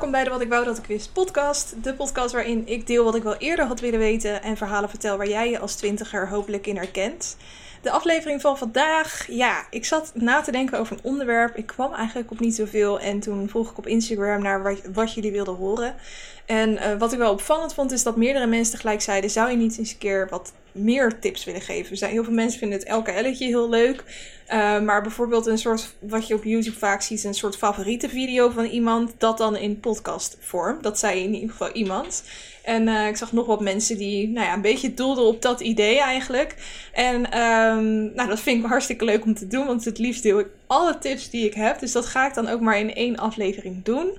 welkom bij de Wat ik wou dat ik wist podcast. De podcast waarin ik deel wat ik wel eerder had willen weten en verhalen vertel waar jij je als twintiger hopelijk in herkent. De aflevering van vandaag, ja, ik zat na te denken over een onderwerp. Ik kwam eigenlijk op niet zoveel en toen vroeg ik op Instagram naar wat jullie wilden horen. En uh, wat ik wel opvallend vond is dat meerdere mensen tegelijk zeiden, zou je niet eens een keer wat meer tips willen geven? Zijn heel veel mensen vinden het elke elletje heel leuk. Uh, maar bijvoorbeeld een soort, wat je op YouTube vaak ziet, een soort favoriete video van iemand, dat dan in podcastvorm. Dat zei in ieder geval iemand. En uh, ik zag nog wat mensen die nou ja, een beetje doelden op dat idee eigenlijk. En um, nou, dat vind ik hartstikke leuk om te doen, want het liefst deel ik alle tips die ik heb. Dus dat ga ik dan ook maar in één aflevering doen.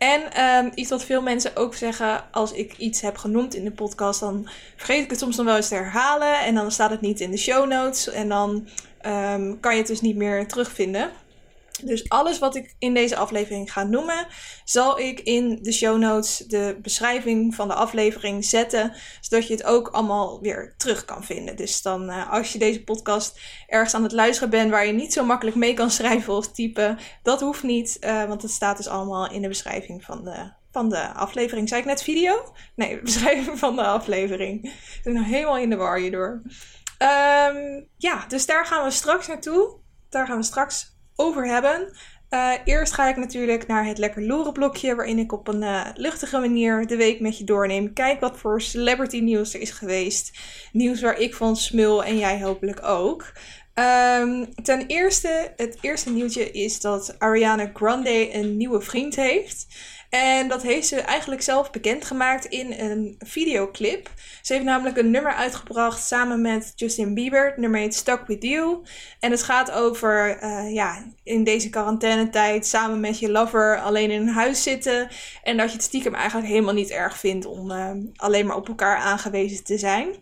En um, iets wat veel mensen ook zeggen, als ik iets heb genoemd in de podcast, dan vergeet ik het soms nog wel eens te herhalen. En dan staat het niet in de show notes. En dan um, kan je het dus niet meer terugvinden. Dus alles wat ik in deze aflevering ga noemen, zal ik in de show notes, de beschrijving van de aflevering zetten, zodat je het ook allemaal weer terug kan vinden. Dus dan, uh, als je deze podcast ergens aan het luisteren bent waar je niet zo makkelijk mee kan schrijven of typen, dat hoeft niet, uh, want het staat dus allemaal in de beschrijving van de, van de aflevering. Zei ik net video? Nee, beschrijving van de aflevering. Ik ben nog helemaal in de war hierdoor. Um, ja, dus daar gaan we straks naartoe. Daar gaan we straks over hebben. Uh, eerst ga ik natuurlijk naar het lekker loren blokje, waarin ik op een uh, luchtige manier de week met je doorneem. Kijk wat voor celebrity nieuws er is geweest. Nieuws waar ik van smul en jij hopelijk ook. Um, ten eerste, het eerste nieuwtje is dat Ariana Grande een nieuwe vriend heeft. En dat heeft ze eigenlijk zelf bekendgemaakt in een videoclip. Ze heeft namelijk een nummer uitgebracht samen met Justin Bieber. Het nummer heet Stuck With You. En het gaat over, uh, ja, in deze quarantainetijd samen met je lover alleen in een huis zitten. En dat je het stiekem eigenlijk helemaal niet erg vindt om uh, alleen maar op elkaar aangewezen te zijn.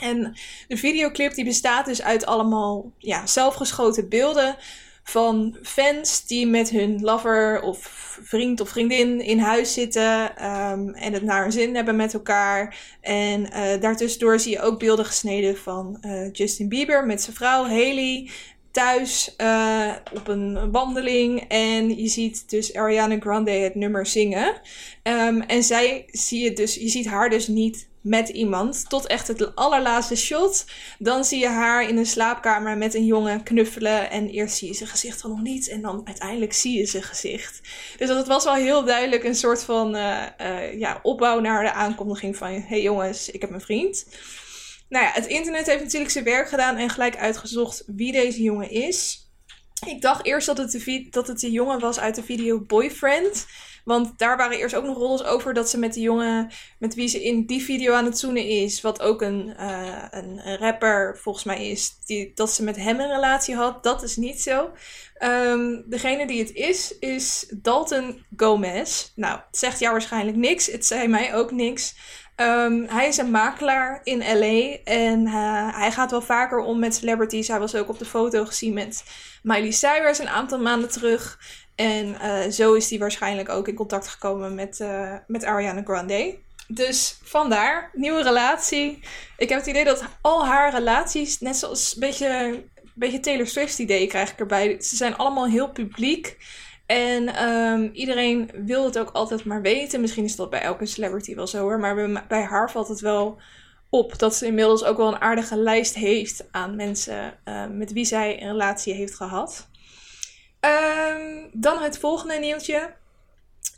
En de videoclip die bestaat dus uit allemaal ja, zelfgeschoten beelden van fans die met hun lover of vriend of vriendin in huis zitten um, en het naar hun zin hebben met elkaar. En uh, daartussendoor zie je ook beelden gesneden van uh, Justin Bieber met zijn vrouw Haley thuis uh, op een wandeling. En je ziet dus Ariana Grande het nummer zingen. Um, en zij zie je dus, je ziet haar dus niet met iemand. Tot echt het allerlaatste shot. Dan zie je haar in een slaapkamer met een jongen knuffelen. En eerst zie je zijn gezicht dan nog niet. En dan uiteindelijk zie je zijn gezicht. Dus dat was wel heel duidelijk een soort van uh, uh, ja, opbouw naar de aankondiging van... Hey jongens, ik heb een vriend. Nou ja, het internet heeft natuurlijk zijn werk gedaan en gelijk uitgezocht wie deze jongen is. Ik dacht eerst dat het de, dat het de jongen was uit de video Boyfriend. Want daar waren eerst ook nog rollers over dat ze met de jongen met wie ze in die video aan het zoenen is, wat ook een, uh, een, rapper volgens mij is, die, dat ze met hem een relatie had. Dat is niet zo. Um, degene die het is, is Dalton Gomez. Nou, het zegt jou waarschijnlijk niks. Het zei mij ook niks. Um, hij is een makelaar in LA en uh, hij gaat wel vaker om met celebrities. Hij was ook op de foto gezien met Miley Cyrus een aantal maanden terug. En uh, zo is hij waarschijnlijk ook in contact gekomen met, uh, met Ariana Grande. Dus vandaar, nieuwe relatie. Ik heb het idee dat al haar relaties, net zoals een beetje, een beetje Taylor Swift idee krijg ik erbij. Ze zijn allemaal heel publiek. En um, iedereen wil het ook altijd maar weten. Misschien is dat bij elke celebrity wel zo hoor. Maar bij, haar valt het wel op dat ze inmiddels ook wel een aardige lijst heeft aan mensen uh, met wie zij een relatie heeft gehad. Um, dan het volgende nieuwtje.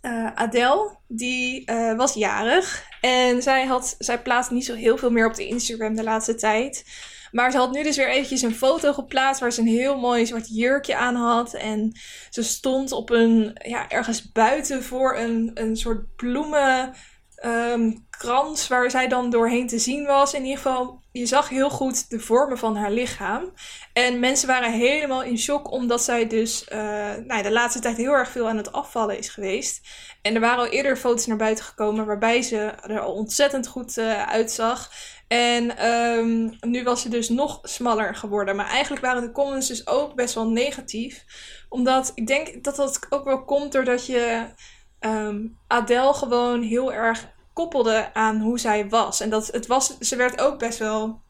Uh, die uh, was jarig. En zij, had, zij plaatst niet zo heel veel meer op de Instagram de laatste tijd. Maar ze had nu dus weer eventjes een foto geplaatst waar ze een heel mooi zwart jurkje aan had. En ze stond op een, ja, ergens buiten voor een, een soort bloemen um, krans waar zij dan doorheen te zien was. In ieder geval, je zag heel goed de vormen van haar lichaam. En mensen waren helemaal in shock omdat zij dus uh, nou, de laatste tijd heel erg veel aan het afvallen is geweest. En er waren al eerder foto's naar buiten gekomen waarbij ze er al ontzettend goed uh, uitzag. En um, nu was ze dus nog smaller geworden. Maar eigenlijk waren de comments dus ook best wel negatief. Omdat ik denk dat dat ook wel komt doordat je um, Adele gewoon heel erg koppelde aan hoe zij was. En dat het was, ze werd ook best wel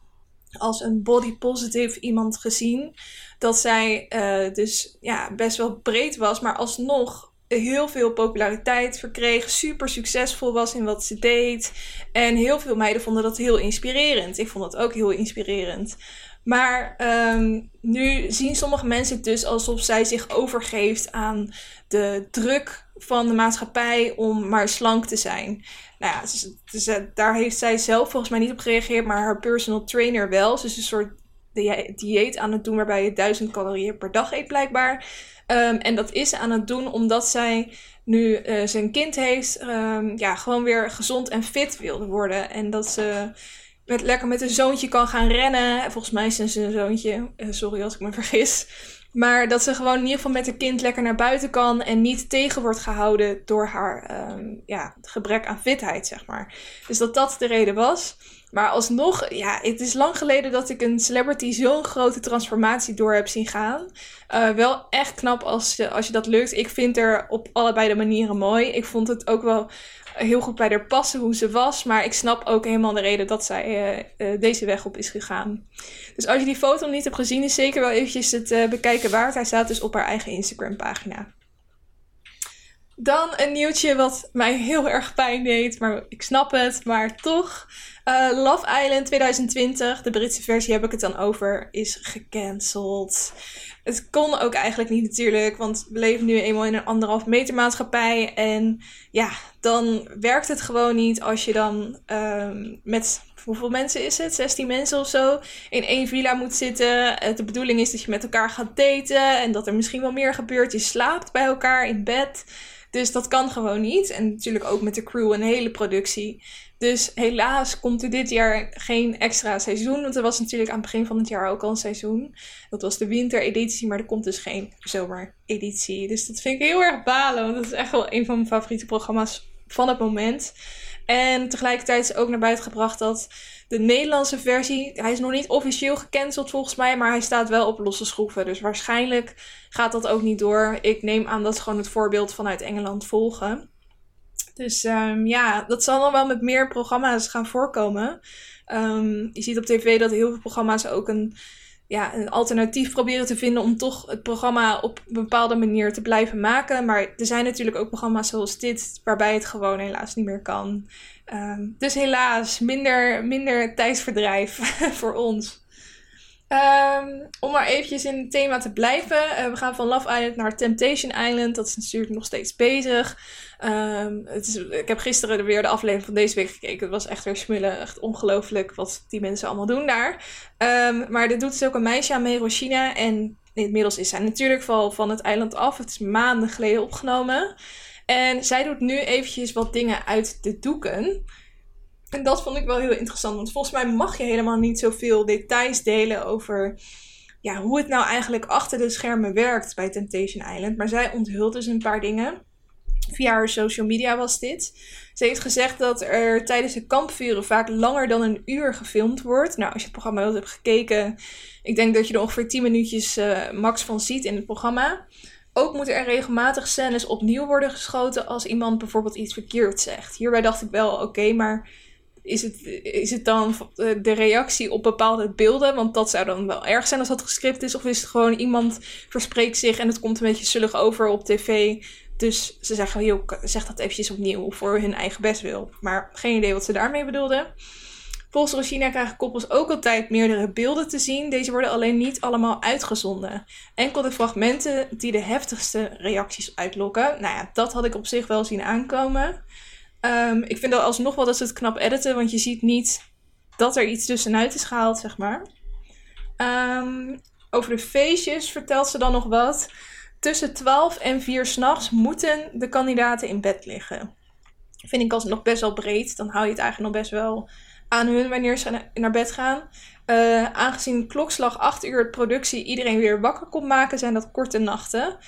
als een body positive iemand gezien. Dat zij uh, dus ja, best wel breed was, maar alsnog heel veel populariteit verkreeg, super succesvol was in wat ze deed. En heel veel meiden vonden dat heel inspirerend. Ik vond dat ook heel inspirerend. Maar ehm, nu zien sommige mensen het dus alsof zij zich overgeeft aan de druk van de maatschappij om maar slank te zijn. Nou ja, dus, daar heeft zij zelf volgens mij niet op gereageerd, maar haar personal trainer wel. Ze is een soort dieet aan het doen waarbij je 1000 calorieën per dag eet blijkbaar. Ehm, en dat is ze aan het doen omdat zij nu uh, zijn kind heeft, um, ja, gewoon weer gezond en fit wilde worden. En dat ze met, lekker met een zoontje kan gaan rennen. Volgens mij is ze een zoontje, uh, sorry als ik me vergis. Maar dat ze gewoon in ieder geval met haar kind lekker naar buiten kan en niet tegen wordt gehouden door haar um, ja, gebrek aan fitheid, zeg maar. Dus dat dat de reden was. Maar alsnog, ja, het is lang geleden dat ik een celebrity zo'n grote transformatie door heb zien gaan. Uh, wel echt knap als, je, als je dat lukt. Ik vind er op allebei de manieren mooi. Ik vond het ook wel heel goed bij haar passen hoe ze was. Maar ik snap ook helemaal de reden dat zij uh, deze weg op is gegaan. Dus als je die foto niet hebt gezien, is zeker wel eventjes het bekijken waard. Hij staat dus op haar eigen Instagram pagina. Dan een nieuwtje wat mij heel erg pijn deed, maar ik snap het, maar toch. Uh, Love Island 2020, de Britse versie heb ik het dan over, is gecanceld. Het kon ook eigenlijk niet natuurlijk, want we leven nu eenmaal in een anderhalf meter maatschappij. En ja, dan werkt het gewoon niet als je dan um, met, hoeveel mensen is het? 16 mensen of zo, in één villa moet zitten. De bedoeling is dat je met elkaar gaat daten en dat er misschien wel meer gebeurt. Je slaapt bij elkaar in bed. Dus dat kan gewoon niet. En natuurlijk ook met de crew een hele productie. Dus helaas komt er dit jaar geen extra seizoen. Want er was natuurlijk aan het begin van het jaar ook al een seizoen. Dat was de wintereditie, maar er komt dus geen zomereditie. Dus dat vind ik heel erg balen. Want dat is echt wel een van mijn favoriete programma's van het moment. En tegelijkertijd is ook naar buiten gebracht dat de Nederlandse versie, hij is nog niet officieel gecanceld volgens mij, maar hij staat wel op losse schroeven. Dus waarschijnlijk gaat dat ook niet door. Ik neem aan dat ze gewoon het voorbeeld vanuit Engeland volgen. Dus um, ja, dat zal dan wel met meer programma's gaan voorkomen. Um, je ziet op tv dat heel veel programma's ook een, ja, een alternatief proberen te vinden om toch het programma op een bepaalde manier te blijven maken. Maar er zijn natuurlijk ook programma's zoals dit, waarbij het gewoon helaas niet meer kan. Um, dus helaas, minder, minder tijdsverdrijf voor ons. Um, om maar eventjes in het thema te blijven. Uh, we gaan van Love Island naar Temptation Island. Dat is natuurlijk nog steeds bezig. Um, het is, ik heb gisteren weer de aflevering van deze week gekeken. Het was echt weer smullen. Echt ongelooflijk wat die mensen allemaal doen daar. Um, maar er doet dus ook een meisje aan mee, Roshina. En inmiddels is zij natuurlijk van, van het eiland af. Het is maanden geleden opgenomen. En zij doet nu eventjes wat dingen uit de doeken. En dat vond ik wel heel interessant. Want volgens mij mag je helemaal niet zoveel details delen over ja, hoe het nou eigenlijk achter de schermen werkt bij Temptation Island. Maar zij onthult dus een paar dingen. Via haar social media was dit. Ze heeft gezegd dat er tijdens de kampvuren vaak langer dan een uur gefilmd wordt. Nou, als je het programma wel hebt gekeken, ik denk dat je er ongeveer 10 minuutjes uh, max van ziet in het programma. Ook moeten er regelmatig scènes opnieuw worden geschoten als iemand bijvoorbeeld iets verkeerd zegt. Hierbij dacht ik wel, oké, maar is het, is het dan de reactie op bepaalde beelden? Want dat zou dan wel erg zijn als dat gescript is. Of is het gewoon iemand verspreekt zich en het komt een beetje zullig over op tv. Dus ze zeggen, joh, zeg dat eventjes opnieuw voor hun eigen best wil. Maar geen idee wat ze daarmee bedoelden. Volgens Rosina krijgen koppels ook altijd meerdere beelden te zien. Deze worden alleen niet allemaal uitgezonden. Enkel de fragmenten die de heftigste reacties uitlokken. Nou ja, dat had ik op zich wel zien aankomen. Um, ik vind dat alsnog wel dat ze het knap editen, want je ziet niet dat er iets tussenuit is gehaald, zeg maar. Um, over de feestjes vertelt ze dan nog wat. Tussen 12 en 4 s'nachts moeten de kandidaten in bed liggen. Vind ik alsnog best wel breed. Dan hou je het eigenlijk nog best wel aan hun wanneer ze naar bed gaan. Uh, aangezien klokslag 8 uur productie iedereen weer wakker komt maken, zijn dat korte nachten.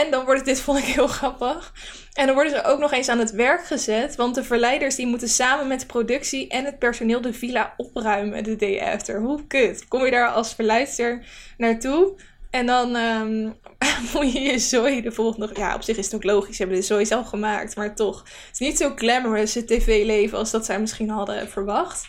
En dan wordt dit vond ik heel grappig. En dan worden ze ook nog eens aan het werk gezet. Want de verleiders die moeten samen met de productie en het personeel de villa opruimen de day after. Hoe kut. Kom je daar als verleidster naartoe? En dan um, moet je je zooi de volgende... Ja, op zich is het ook logisch. Ze hebben de zooi zelf gemaakt. Maar toch. Het is niet zo glamorous het tv-leven als dat zij misschien hadden verwacht.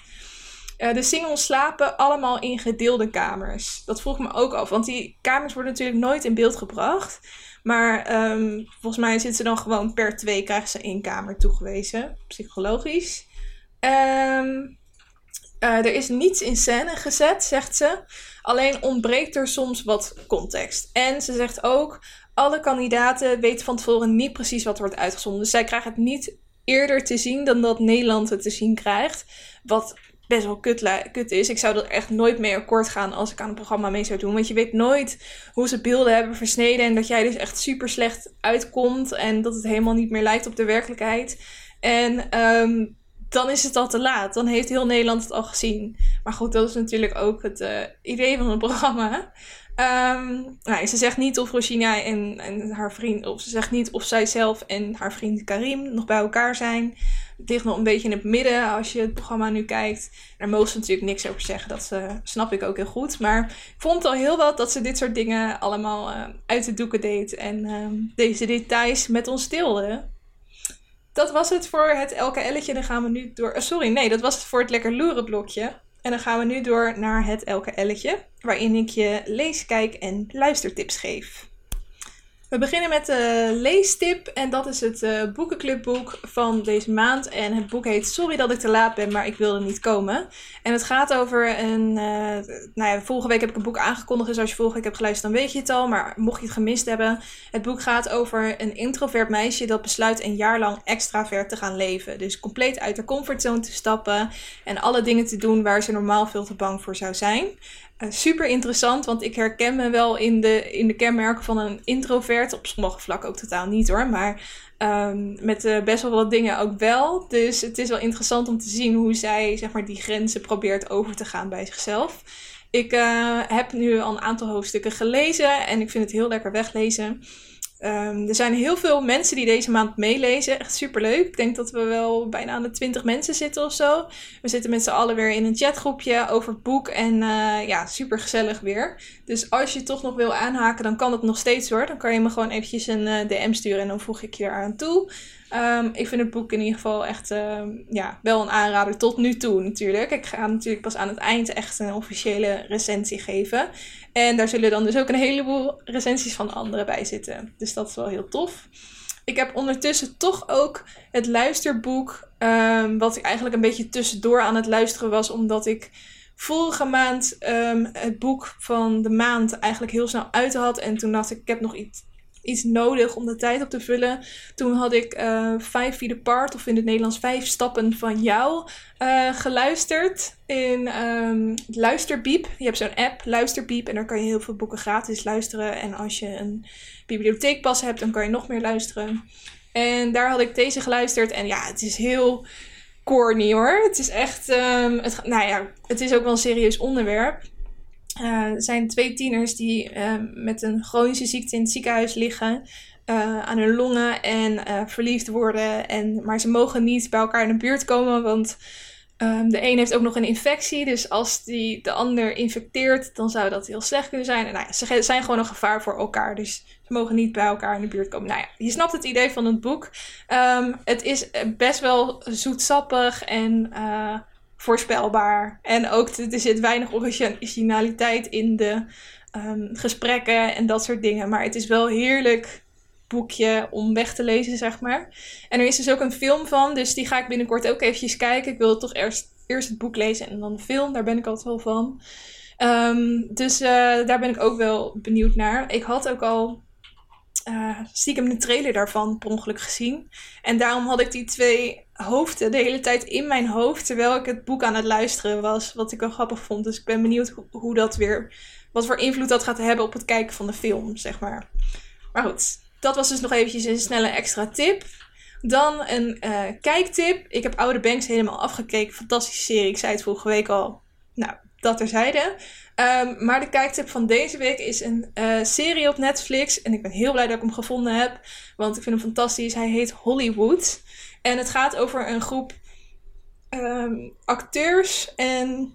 de singles slapen allemaal in gedeelde kamers. Dat vroeg me ook af, want die kamers worden natuurlijk nooit in beeld gebracht. Maar ehm, volgens mij zitten ze dan gewoon per twee krijgen ze één kamer toegewezen. Psychologisch. Um, er is niets in scène gezet, zegt ze. Alleen ontbreekt er soms wat context. En ze zegt ook, alle kandidaten weten van tevoren niet precies wat wordt uitgezonden. Dus zij krijgen het niet eerder te zien dan dat Nederland het te zien krijgt. Wat best wel kut, kut is. Ik zou er echt nooit mee akkoord gaan als ik aan een programma mee zou doen. Want je weet nooit hoe ze beelden hebben versneden. En dat jij dus echt super slecht uitkomt. En dat het helemaal niet meer lijkt op de werkelijkheid. En um, dan is het al te laat. Dan heeft heel Nederland het al gezien. Maar goed, dat is natuurlijk ook het uh, idee van het programma. Um, nou, ze zegt niet of Rosina en, en, haar vriend, of ze zegt niet of zij zelf en haar vriend Karim nog bij elkaar zijn. Het ligt nog een beetje in het midden als je het programma nu kijkt. Daar mogen ze natuurlijk niks over zeggen, dat uh, snap ik ook heel goed. Maar ik vond al heel wat dat ze dit soort dingen allemaal uh, uit de doeken deed en uh, deze details met ons deelde. Dat was het voor het LKL'tje. Dan gaan we nu door. Oh, sorry, nee, dat was het voor het lekker loeren blokje. En dan gaan we nu door naar het LKL'tje, waarin ik je lees, kijk en luistertips geef. We beginnen met de leestip en dat is het uh, boekenclubboek van deze maand. En het boek heet Sorry dat ik te laat ben, maar ik wilde niet komen. En het gaat over een, uh, nou ja, vorige week heb ik een boek aangekondigd, dus als je vorige week hebt geluisterd dan weet je het al. Maar mocht je het gemist hebben, het boek gaat over een introvert meisje dat besluit een jaar lang extravert te gaan leven. Dus compleet uit de comfortzone te stappen en alle dingen te doen waar ze normaal veel te bang voor zou zijn. Eh, super interessant, want ik herken me wel in de, in de kenmerken van een introvert. Op sommige vlakken ook totaal niet hoor, maar um, met uh, best wel wat dingen ook wel. Dus het is wel interessant om te zien hoe zij zeg maar, die grenzen probeert over te gaan bij zichzelf. Ik uh, heb nu al een aantal hoofdstukken gelezen en ik vind het heel lekker weglezen. Um, er zijn heel veel mensen die deze maand meelezen. Echt superleuk. Ik denk dat we wel bijna aan de 20 mensen zitten of zo. We zitten met z'n allen weer in een chatgroepje over het boek. En uh, ja, super gezellig weer. Dus als je toch nog wil aanhaken, dan kan het nog steeds hoor. Dan kan je me gewoon eventjes een uh, DM sturen en dan voeg ik je eraan toe. Um, ik vind het boek in ieder geval echt uh, ja, wel een aanrader tot nu toe natuurlijk. Ik ga natuurlijk pas aan het eind echt een officiële recensie geven. En daar zullen dan dus ook een heleboel recensies van anderen bij zitten. Dus dat is wel heel tof. Ik heb ondertussen toch ook het luisterboek, um, wat ik eigenlijk een beetje tussendoor aan het luisteren was, omdat ik vorige maand um, het boek van de maand eigenlijk heel snel uit had. En toen dacht ik, ik heb nog iets, iets nodig om de tijd op te vullen. Toen had ik uh, Five Feet Apart, of in het Nederlands Vijf Stappen van jou, uh, geluisterd in um, Luisterbiep. Je hebt zo'n app, Luisterbiep, en daar kan je heel veel boeken gratis luisteren. En als je een bibliotheekpas hebt, dan kan je nog meer luisteren. En daar had ik deze geluisterd. En ja, het is heel corny hoor. Het is echt, um, het, nou ja, het is ook wel een serieus onderwerp. Uh, er zijn twee tieners die uh, met een chronische ziekte in het ziekenhuis liggen. Uh, aan hun longen en verliefd worden. En, maar ze mogen niet bij elkaar in de buurt komen, want um, de een heeft ook nog een infectie. Dus als die de ander infecteert, dan zou dat heel slecht kunnen zijn. En nou ja, ze zijn gewoon een gevaar voor elkaar. Dus ze mogen niet bij elkaar in de buurt komen. Nou ja, je snapt het idee van het boek. Um, het is best wel zoetsappig en voorspelbaar. En ook er zit weinig originaliteit in de um, gesprekken en dat soort dingen. Maar het is wel heerlijk boekje om weg te lezen, zeg maar. En er is dus ook een film van, dus die ga ik binnenkort ook eventjes kijken. Ik wil toch eerst, eerst het boek lezen en dan de film. Daar ben ik altijd wel van. Um, dus uh, daar ben ik ook wel benieuwd naar. Ik had ook al uh, stiekem de trailer daarvan per ongeluk gezien. En daarom had ik die twee hoofden de hele tijd in mijn hoofd terwijl ik het boek aan het luisteren was. Wat ik wel grappig vond. Dus ik ben benieuwd hoe dat weer. Wat voor invloed dat gaat hebben op het kijken van de film, zeg maar. Maar goed, dat was dus nog eventjes een snelle extra tip. Dan een uh, kijktip. Ik heb Oude Banks helemaal afgekeken. Fantastische serie. Ik zei het vorige week al. Nou, dat terzijde. Um, maar de kijktip van deze week is een uh, serie op Netflix. En ik ben heel blij dat ik hem gevonden heb. Want ik vind hem fantastisch. Hij heet Hollywood. En het gaat over een groep um, acteurs en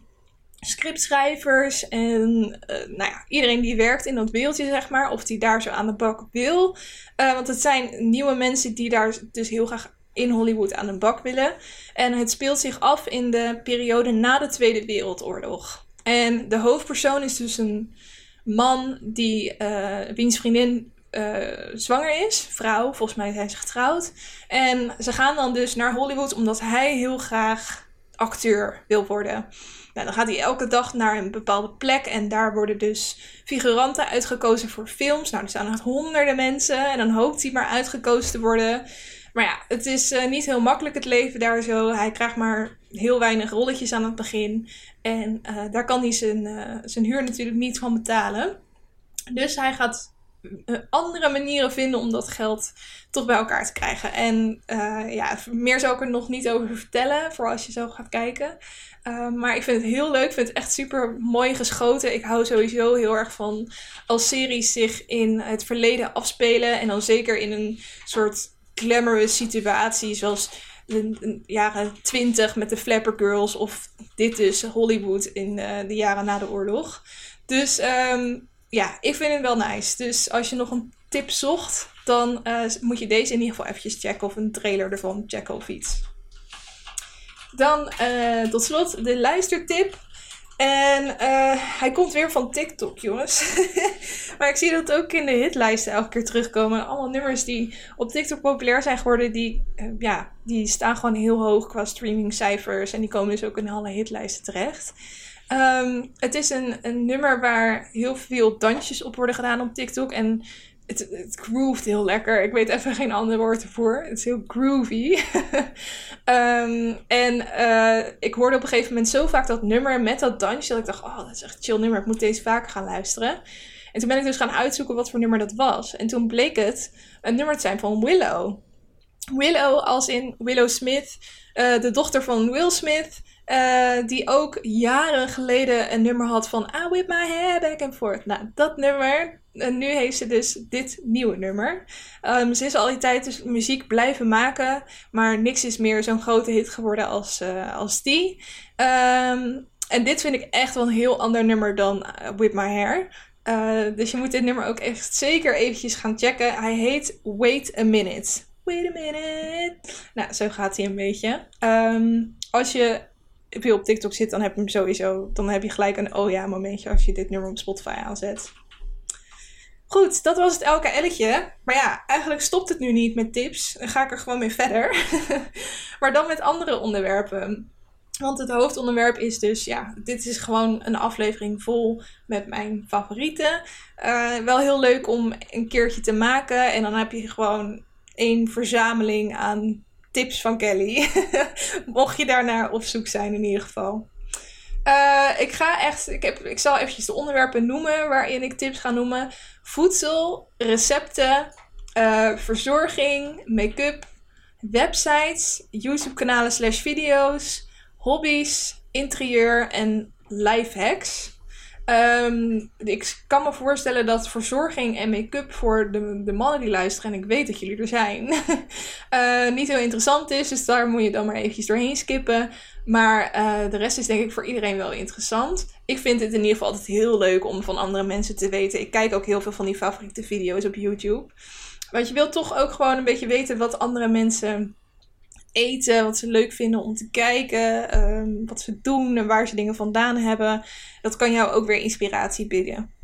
scriptschrijvers en uh, nou ja, iedereen die werkt in dat wereldje, zeg maar. Of die daar zo aan de bak wil. Uh, want het zijn nieuwe mensen die daar dus heel graag in Hollywood aan de bak willen. En het speelt zich af in de periode na de Tweede Wereldoorlog. En de hoofdpersoon is dus een man die, uh, wiens vriendin uh, zwanger is, vrouw, volgens mij zijn ze getrouwd. En ze gaan dan dus naar Hollywood omdat hij heel graag acteur wil worden. Nou, dan gaat hij elke dag naar een bepaalde plek en daar worden dus figuranten uitgekozen voor films. Nou, er staan honderden mensen en dan hoopt hij maar uitgekozen te worden. Maar ja, het is uh, niet heel makkelijk het leven daar zo. Hij krijgt maar heel weinig rolletjes aan het begin. En uh, daar kan hij zijn, uh, zijn huur natuurlijk niet van betalen. Dus hij gaat andere manieren vinden om dat geld toch bij elkaar te krijgen. En ja, meer zou ik er nog niet over vertellen, voor als je zo gaat kijken. Maar ik vind het heel leuk. Ik vind het echt super mooi geschoten. Ik hou sowieso heel erg van als series zich in het verleden afspelen. En dan zeker in een soort glamorous situatie. Zoals de, jaren twintig met de Flapper Girls. Of dit is Hollywood in uh, de jaren na de oorlog. Dus um, ja, ik vind het wel nice. Dus als je nog een tip zocht, dan uh, moet je deze in ieder geval eventjes checken. Of een trailer ervan checken of iets. Dan uh, tot slot de luistertip. En uh, hij komt weer van TikTok, jongens. maar ik zie dat ook in de hitlijsten elke keer terugkomen. Allemaal nummers die op TikTok populair zijn geworden, die, uh, ja, die staan gewoon heel hoog qua streamingcijfers. En die komen dus ook in alle hitlijsten terecht. Um, het is een, een nummer waar heel veel dansjes op worden gedaan op TikTok. En het, het heel lekker. Ik weet even geen ander woord ervoor. Het is heel groovy. um, en uh, ik hoorde op een gegeven moment zo vaak dat nummer met dat dansje. Dat ik dacht, oh, dat is echt een chill nummer. Ik moet deze vaker gaan luisteren. En toen ben ik dus gaan uitzoeken wat voor nummer dat was. En toen bleek het een nummer te zijn van Willow. Willow als in Willow Smith, uh, de dochter van Will Smith. Uh, die ook jaren geleden een nummer had van I whip my hair back and forth. Nou, dat nummer. En nu heeft ze dus dit nieuwe nummer. Um, ze is al die tijd dus muziek blijven maken. Maar niks is meer zo'n grote hit geworden als, uh, als die. Um, en dit vind ik echt wel een heel ander nummer dan uh, Whip My Hair. Uh, dus je moet dit nummer ook echt zeker eventjes gaan checken. Hij heet Wait a Minute. Wait a minute. Nou, zo gaat hij een beetje. Um, als je veel op TikTok zit, dan heb je hem sowieso. Dan heb je gelijk een oh ja momentje als je dit nummer op Spotify aanzet. Goed, dat was het elke elletje. Maar ja, eigenlijk stopt het nu niet met tips. Dan ga ik er gewoon mee verder. maar dan met andere onderwerpen. Want het hoofdonderwerp is dus, ja, dit is gewoon een aflevering vol met mijn favorieten. Uh, wel heel leuk om een keertje te maken. En dan heb je gewoon één verzameling aan tips van Kelly. Mocht je daarnaar op zoek zijn in ieder geval. Uh, ik ga echt, ik, heb, ik zal eventjes de onderwerpen noemen waarin ik tips ga noemen. Voedsel, recepten, uh, verzorging, make-up, websites, YouTube kanalen slash video's, hobby's, interieur en life hacks. Um, ik kan me voorstellen dat verzorging en make-up voor de, de mannen die luisteren, en ik weet dat jullie er zijn, uh, niet heel interessant is. Dus daar moet je dan maar eventjes doorheen skippen. Maar uh, de rest is denk ik voor iedereen wel interessant. Ik vind het in ieder geval altijd heel leuk om van andere mensen te weten. Ik kijk ook heel veel van die favoriete video's op YouTube. Want je wilt toch ook gewoon een beetje weten wat andere mensen eten, wat ze leuk vinden om te kijken, um, wat ze doen en waar ze dingen vandaan hebben. Dat kan jou ook weer inspiratie bieden.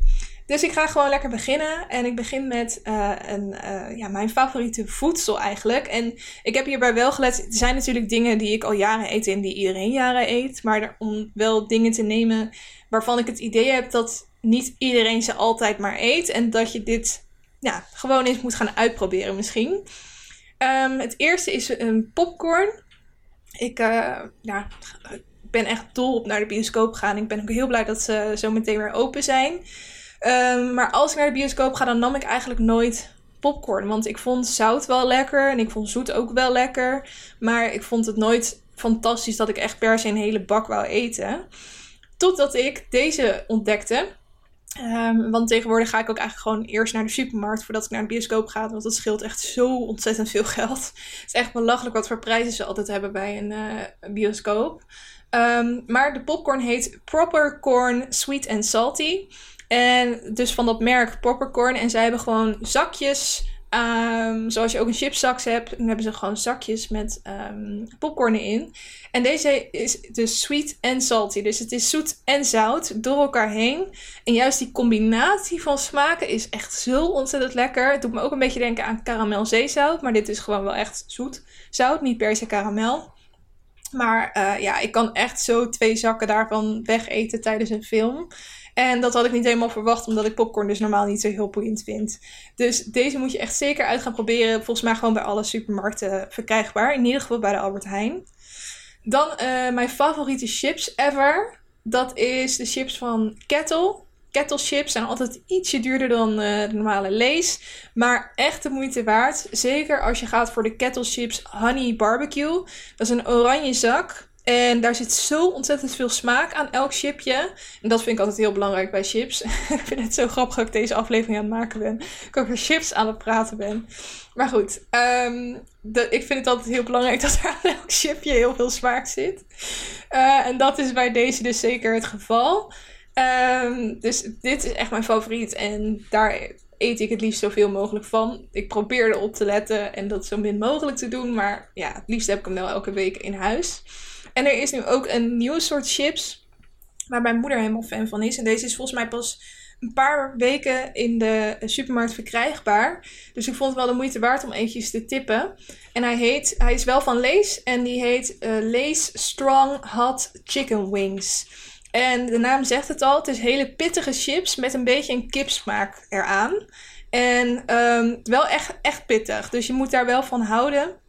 Dus ik ga gewoon lekker beginnen. En ik begin met uh, een, uh, ja, mijn favoriete voedsel eigenlijk. En ik heb hierbij wel gelet. Er zijn natuurlijk dingen die ik al jaren eet en die iedereen jaren eet. Maar om wel dingen te nemen waarvan ik het idee heb dat niet iedereen ze altijd maar eet. En dat je dit ja, gewoon eens moet gaan uitproberen misschien. Um, het eerste is een popcorn. Ik uh, ja, ben echt dol op naar de bioscoop gaan. Ik ben ook heel blij dat ze zo meteen weer open zijn. Um, maar als ik naar de bioscoop ga, dan nam ik eigenlijk nooit popcorn. Want ik vond zout wel lekker en ik vond zoet ook wel lekker. Maar ik vond het nooit fantastisch dat ik echt per se een hele bak wou eten. Totdat ik deze ontdekte. Um, want tegenwoordig ga ik ook eigenlijk gewoon eerst naar de supermarkt voordat ik naar de bioscoop ga. Want dat scheelt echt zo ontzettend veel geld. Het is echt belachelijk wat voor prijzen ze altijd hebben bij een uh, bioscoop. Um, maar de popcorn heet Proper Corn Sweet and Salty. En dus van dat merk Popcorn. En zij hebben gewoon zakjes Um, zoals je ook een chipszak hebt, dan hebben ze gewoon zakjes met um, popcorn in. En deze is dus sweet en salty. Dus het is zoet en zout door elkaar heen. En juist die combinatie van smaken is echt zo ontzettend lekker. Het doet me ook een beetje denken aan karamel zeezout. Maar dit is gewoon wel echt zoet zout, niet per se karamel. Maar uh, ja, ik kan echt zo twee zakken daarvan wegeten tijdens een film. En dat had ik niet helemaal verwacht, omdat ik popcorn dus normaal niet zo heel boeiend vind. Dus deze moet je echt zeker uit gaan proberen. Volgens mij gewoon bij alle supermarkten verkrijgbaar. In ieder geval bij de Albert Heijn. Dan uh, mijn favoriete chips ever. Dat is de chips van Kettle. Kettle chips zijn altijd ietsje duurder dan uh, de normale Lees. Maar echt de moeite waard. Zeker als je gaat voor de Kettle chips Honey Barbecue. Dat is een oranje zak. En daar zit zo ontzettend veel smaak aan elk chipje. En dat vind ik altijd heel belangrijk bij chips. ik vind het zo grappig dat ik deze aflevering aan het maken ben. Ik over chips aan het praten ben. Maar goed, de, ik vind het altijd heel belangrijk dat er aan elk chipje heel veel smaak zit. Uh, en dat is bij deze dus zeker het geval. Um, dus dit is echt mijn favoriet. En daar eet ik het liefst zoveel mogelijk van. Ik probeer erop te letten en dat zo min mogelijk te doen. Maar ja, het liefst heb ik hem wel elke week in huis. En er is nu ook een nieuw soort chips. Waar mijn moeder helemaal fan van is. En deze is volgens mij pas een paar weken in de supermarkt verkrijgbaar. Dus ik vond het wel de moeite waard om eventjes te tippen. En hij, heet, hij is wel van Lees. En die heet uh, Lees Strong Hot Chicken Wings. En de naam zegt het al. Het is hele pittige chips met een beetje een kipsmaak eraan. En um, wel echt, echt pittig. Dus je moet daar wel van houden.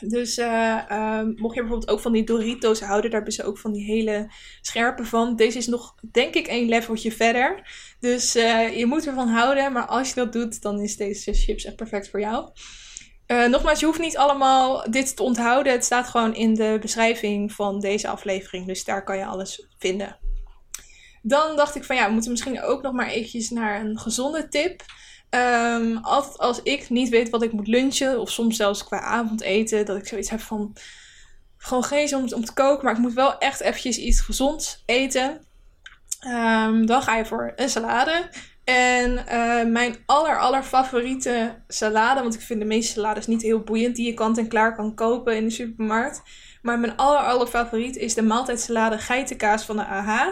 Dus uh, um, mocht je bijvoorbeeld ook van die Doritos houden, daar hebben ze ook van die hele scherpe van. Deze is nog, denk ik, een leveltje verder. Dus uh, je moet ervan houden. Maar als je dat doet, dan is deze chips echt perfect voor jou. Uh, nogmaals, je hoeft niet allemaal dit te onthouden. Het staat gewoon in de beschrijving van deze aflevering. Dus daar kan je alles vinden. Dan dacht ik van ja, we moeten misschien ook nog maar eventjes naar een gezonde tip. Um, als ik niet weet wat ik moet lunchen, of soms zelfs qua avondeten, dat ik zoiets heb van gewoon geen zin om, te koken, maar ik moet wel echt eventjes iets gezonds eten. Um, dan ga je voor een salade. En uh, mijn aller, aller favoriete salade, want ik vind de meeste salades niet heel boeiend, die je kant en klaar kan kopen in de supermarkt. Maar mijn aller, aller favoriet is de maaltijdsalade geitenkaas van de AH.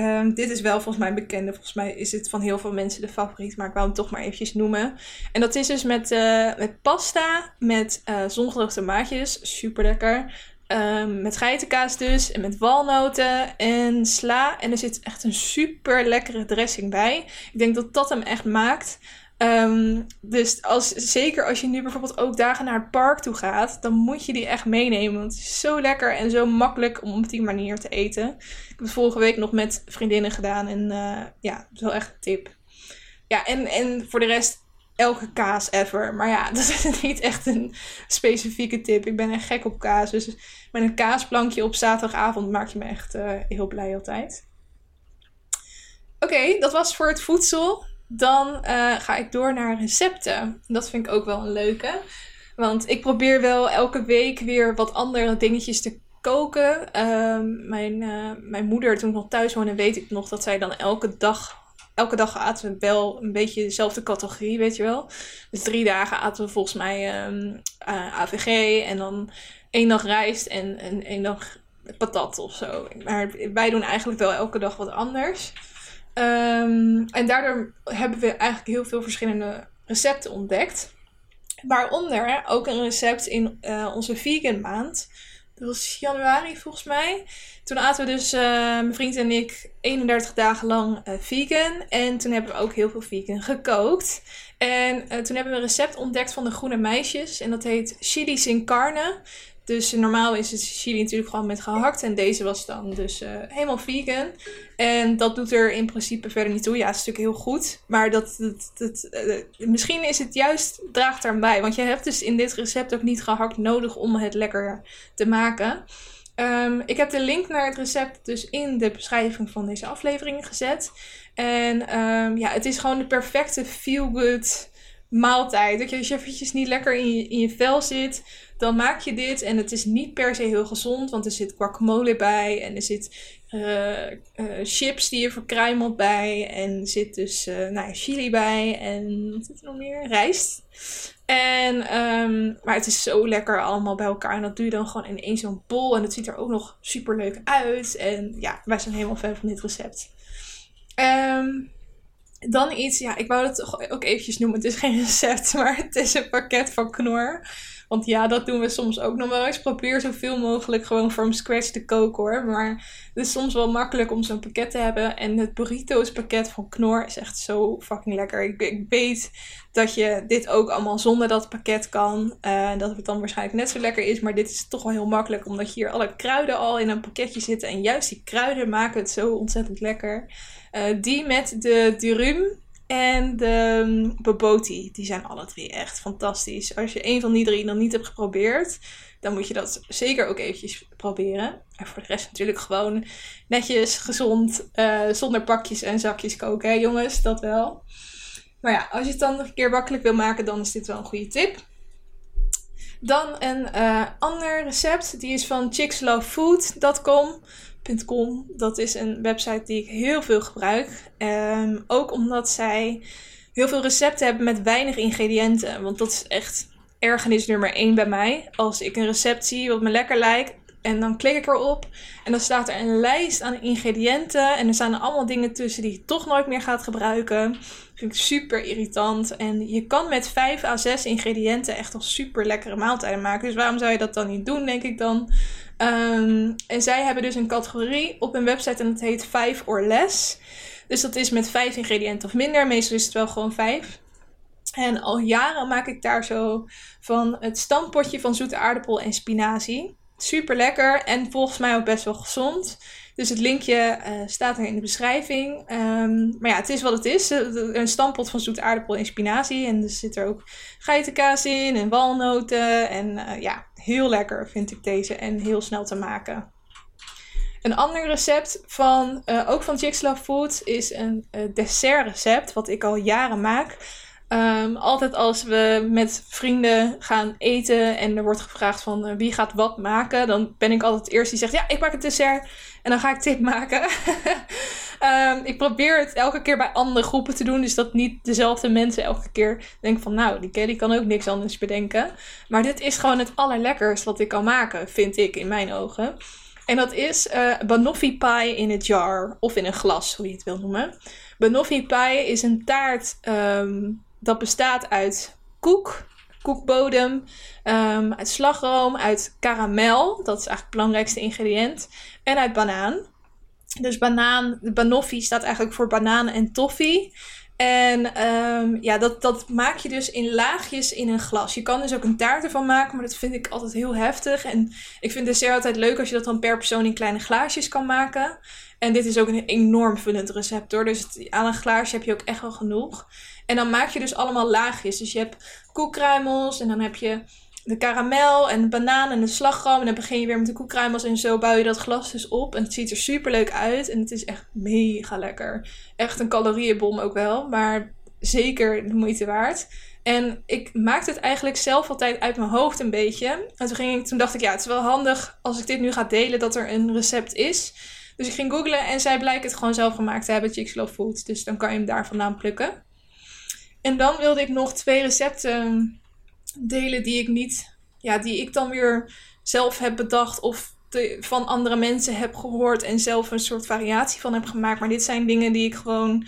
Um, dit is wel volgens mij bekende. Volgens mij is het van heel veel mensen de favoriet. Maar ik wou hem toch maar eventjes noemen. En dat is dus met, uh, met pasta. Met uh, zongedroogde tomaatjes. Super lekker. Um, met geitenkaas dus. En met walnoten en sla. En er zit echt een super lekkere dressing bij. Ik denk dat dat hem echt maakt. Um, dus als, zeker als je nu bijvoorbeeld ook dagen naar het park toe gaat, dan moet je die echt meenemen. Want het is zo lekker en zo makkelijk om op die manier te eten. Ik heb het vorige week nog met vriendinnen gedaan en uh, ja, dat is wel echt een tip. Ja, en, en voor de rest elke kaas ever. Maar ja, dat is niet echt een specifieke tip. Ik ben echt gek op kaas. Dus met een kaasplankje op zaterdagavond maak je me echt uh, heel blij altijd. Oké, dat was voor het voedsel. Dan uh, ga ik door naar recepten. Dat vind ik ook wel een leuke. Want ik probeer wel elke week weer wat andere dingetjes te koken. Uh, mijn, uh, mijn moeder, toen ik nog thuis woonde, weet ik nog dat zij dan elke dag. Elke dag aten we wel een beetje dezelfde categorie, weet je wel. Dus drie dagen aten we volgens mij um, AVG en dan één dag rijst en, en één dag patat of zo. Maar wij doen eigenlijk wel elke dag wat anders. Um, en daardoor hebben we eigenlijk heel veel verschillende recepten ontdekt. Waaronder ook een recept in uh, onze vegan maand. Dat was januari volgens mij. Toen aten we dus, uh, mijn vriend en ik, 31 dagen lang uh, vegan. En toen hebben we ook heel veel vegan gekookt. En toen hebben we een recept ontdekt van de groene meisjes. En dat heet chili sin carne. Dus normaal is het chili natuurlijk gewoon met gehakt. En deze was dan dus uh, helemaal vegan. En dat doet er in principe verder niet toe. Ja, het is natuurlijk heel goed. Maar dat, dat, dat uh, misschien is het juist, draagt daarbij. Want je hebt dus in dit recept ook niet gehakt nodig om het lekker te maken. Um, ik heb de link naar het recept dus in de beschrijving van deze aflevering gezet. En um, ja, het is gewoon de perfecte feel-good maaltijd. Dat je als je eventjes niet lekker in in je vel zit, dan maak je dit. En het is niet per se heel gezond, want er zit guacamole bij. En er zit uh, uh, chips die je verkruimelt bij. En er zit dus uh, nou chili bij. En wat zit er nog meer? Rijst. En, um, maar het is zo lekker allemaal bij elkaar. En dat doe je dan gewoon in één zo'n bol. En het ziet er ook nog super leuk uit. En ja, wij zijn helemaal fan van dit recept. Um, dan iets, ja, ik wou het ook eventjes noemen. Het is geen recept, maar het is een pakket van Knor. Want ja, dat doen we soms ook nog wel eens. Probeer zoveel mogelijk gewoon from scratch te koken hoor. Maar het is soms wel makkelijk om zo'n pakket te hebben. En het burritos pakket van Knor is echt zo fucking lekker. Ik, ik weet dat je dit ook allemaal zonder dat pakket kan. Uh, dat het dan waarschijnlijk net zo lekker is. Maar dit is toch wel heel makkelijk. Omdat hier alle kruiden al in een pakketje zitten. En juist die kruiden maken het zo ontzettend lekker. Uh, die met de durum en de um, Boboti. Die zijn alle drie echt fantastisch. Als je een van die drie nog niet hebt geprobeerd, dan moet je dat zeker ook eventjes proberen. En voor de rest natuurlijk gewoon netjes, gezond, uh, zonder pakjes en zakjes koken, hè jongens, dat wel. Maar ja, als je het dan nog een keer makkelijk wil maken, dan is dit wel een goede tip. Dan een uh, ander recept, die is van chickslovefood.com. Dat is een website die ik heel veel gebruik. Um, ook omdat zij heel veel recepten hebben met weinig ingrediënten. Want dat is echt ergernis nummer 1 bij mij. Als ik een recept zie wat me lekker lijkt. En dan klik ik erop. En dan staat er een lijst aan ingrediënten. En er staan er allemaal dingen tussen die je toch nooit meer gaat gebruiken. Dat vind ik super irritant. En je kan met 5 à 6 ingrediënten echt al super lekkere maaltijden maken. Dus waarom zou je dat dan niet doen, denk ik dan. Um, en zij hebben dus een categorie op hun website en dat heet 5 or less. Dus dat is met 5 ingrediënten of minder. Meestal is het wel gewoon 5. En al jaren maak ik daar zo van het stampotje van zoete aardappel en spinazie. Super lekker en volgens mij ook best wel gezond. Dus het linkje uh, staat er in de beschrijving. Um, maar ja, het is wat het is. Een stampot van zoete aardappel en spinazie. En er zit er ook geitenkaas in en walnoten. En uh, ja, heel lekker vind ik deze. En heel snel te maken. Een ander recept van, uh, ook van Love Food is een dessert recept. Wat ik al jaren maak. Um, altijd als we met vrienden gaan eten en er wordt gevraagd van uh, wie gaat wat maken, dan ben ik altijd het eerste die zegt ja, ik maak het dessert en dan ga ik dit maken. um, ik probeer het elke keer bij andere groepen te doen, dus dat niet dezelfde mensen elke keer denken van nou, die Kelly kan ook niks anders bedenken. Maar dit is gewoon het allerlekkers wat ik kan maken, vind ik in mijn ogen. En dat is uh, banoffee pie in een jar of in een glas, hoe je het wil noemen. Banoffee pie is een taart um, dat bestaat uit koek, koekbodem, um, uit slagroom, uit karamel, dat is eigenlijk het belangrijkste ingrediënt, en uit banaan. Dus banaan, de banoffee staat eigenlijk voor banaan en toffee. En um, ja, dat, dat maak je dus in laagjes in een glas. Je kan dus ook een taart ervan maken, maar dat vind ik altijd heel heftig. En ik vind dessert altijd leuk als je dat dan per persoon in kleine glaasjes kan maken. En dit is ook een enorm vullend recept hoor. Dus aan een glaasje heb je ook echt wel genoeg. En dan maak je dus allemaal laagjes. Dus je hebt koekkruimels en dan heb je de karamel en de banaan en de slagroom. En dan begin je weer met de koekkruimels en zo bouw je dat glas dus op. En het ziet er super leuk uit en het is echt mega lekker. Echt een calorieënbom ook wel, maar zeker de moeite waard. En ik maakte het eigenlijk zelf altijd uit mijn hoofd een beetje. En toen, ging ik, toen dacht ik, ja, het is wel handig als ik dit nu ga delen dat er een recept is. Dus ik ging googlen en zij blijkt het gewoon zelf gemaakt te hebben, Chicks Love Food. Dus dan kan je hem daar vandaan plukken. En dan wilde ik nog twee recepten delen die ik niet, ja, die ik dan weer zelf heb bedacht of van andere mensen heb gehoord en zelf een soort variatie van heb gemaakt. Maar dit zijn dingen die ik gewoon.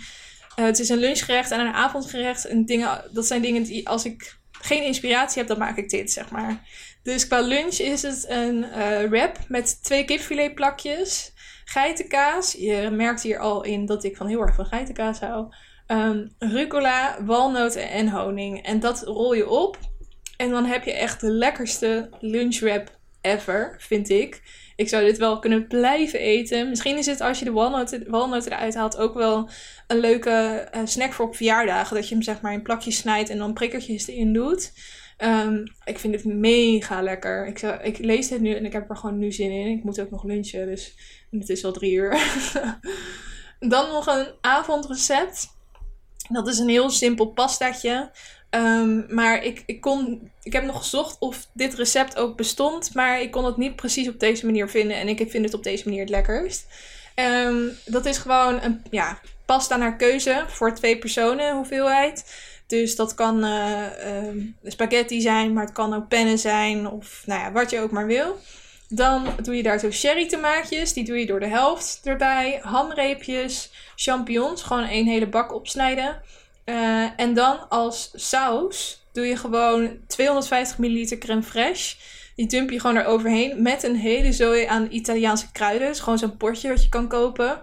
Uh, het is een lunchgerecht en een avondgerecht. En dingen, dat zijn dingen die als ik geen inspiratie heb, dan maak ik dit, zeg maar. Dus qua lunch is het een uh, wrap met twee kipfiletplakjes, geitenkaas. Je merkt hier al in dat ik van heel erg van geitenkaas hou. Um, rucola, walnoten en honing. En dat rol je op. En dan heb je echt de lekkerste lunchwrap ever, vind ik. Ik zou dit wel kunnen blijven eten. Misschien is het als je de walnoten, walnoten eruit haalt ook wel een leuke uh, snack voor op verjaardagen. Dat je hem zeg maar in plakjes snijdt en dan prikkertjes erin doet. Um, ik vind het mega lekker. Ik, zou, ik lees dit nu en ik heb er gewoon nu zin in. Ik moet ook nog lunchen, dus het is al drie uur. dan nog een avondrecept. Dat is een heel simpel pastaatje. Ehm, maar ik, ik, kon, ik heb nog gezocht of dit recept ook bestond. Maar ik kon het niet precies op deze manier vinden. En ik vind het op deze manier het lekkerst. Ehm, dat is gewoon een ja, pasta naar keuze voor twee personen hoeveelheid. Dus dat kan uh, spaghetti zijn, maar het kan ook pennen zijn. Of nou ja, wat je ook maar wil. Dan doe je daar zo sherry tomaatjes. Die doe je door de helft erbij. Hamreepjes, champignons. Gewoon één hele bak opsnijden. Uh, en dan als saus doe je gewoon 250 ml crème fraîche. Die dump je gewoon eroverheen met een hele zooi aan Italiaanse kruiden. Dus gewoon zo'n potje wat je kan kopen.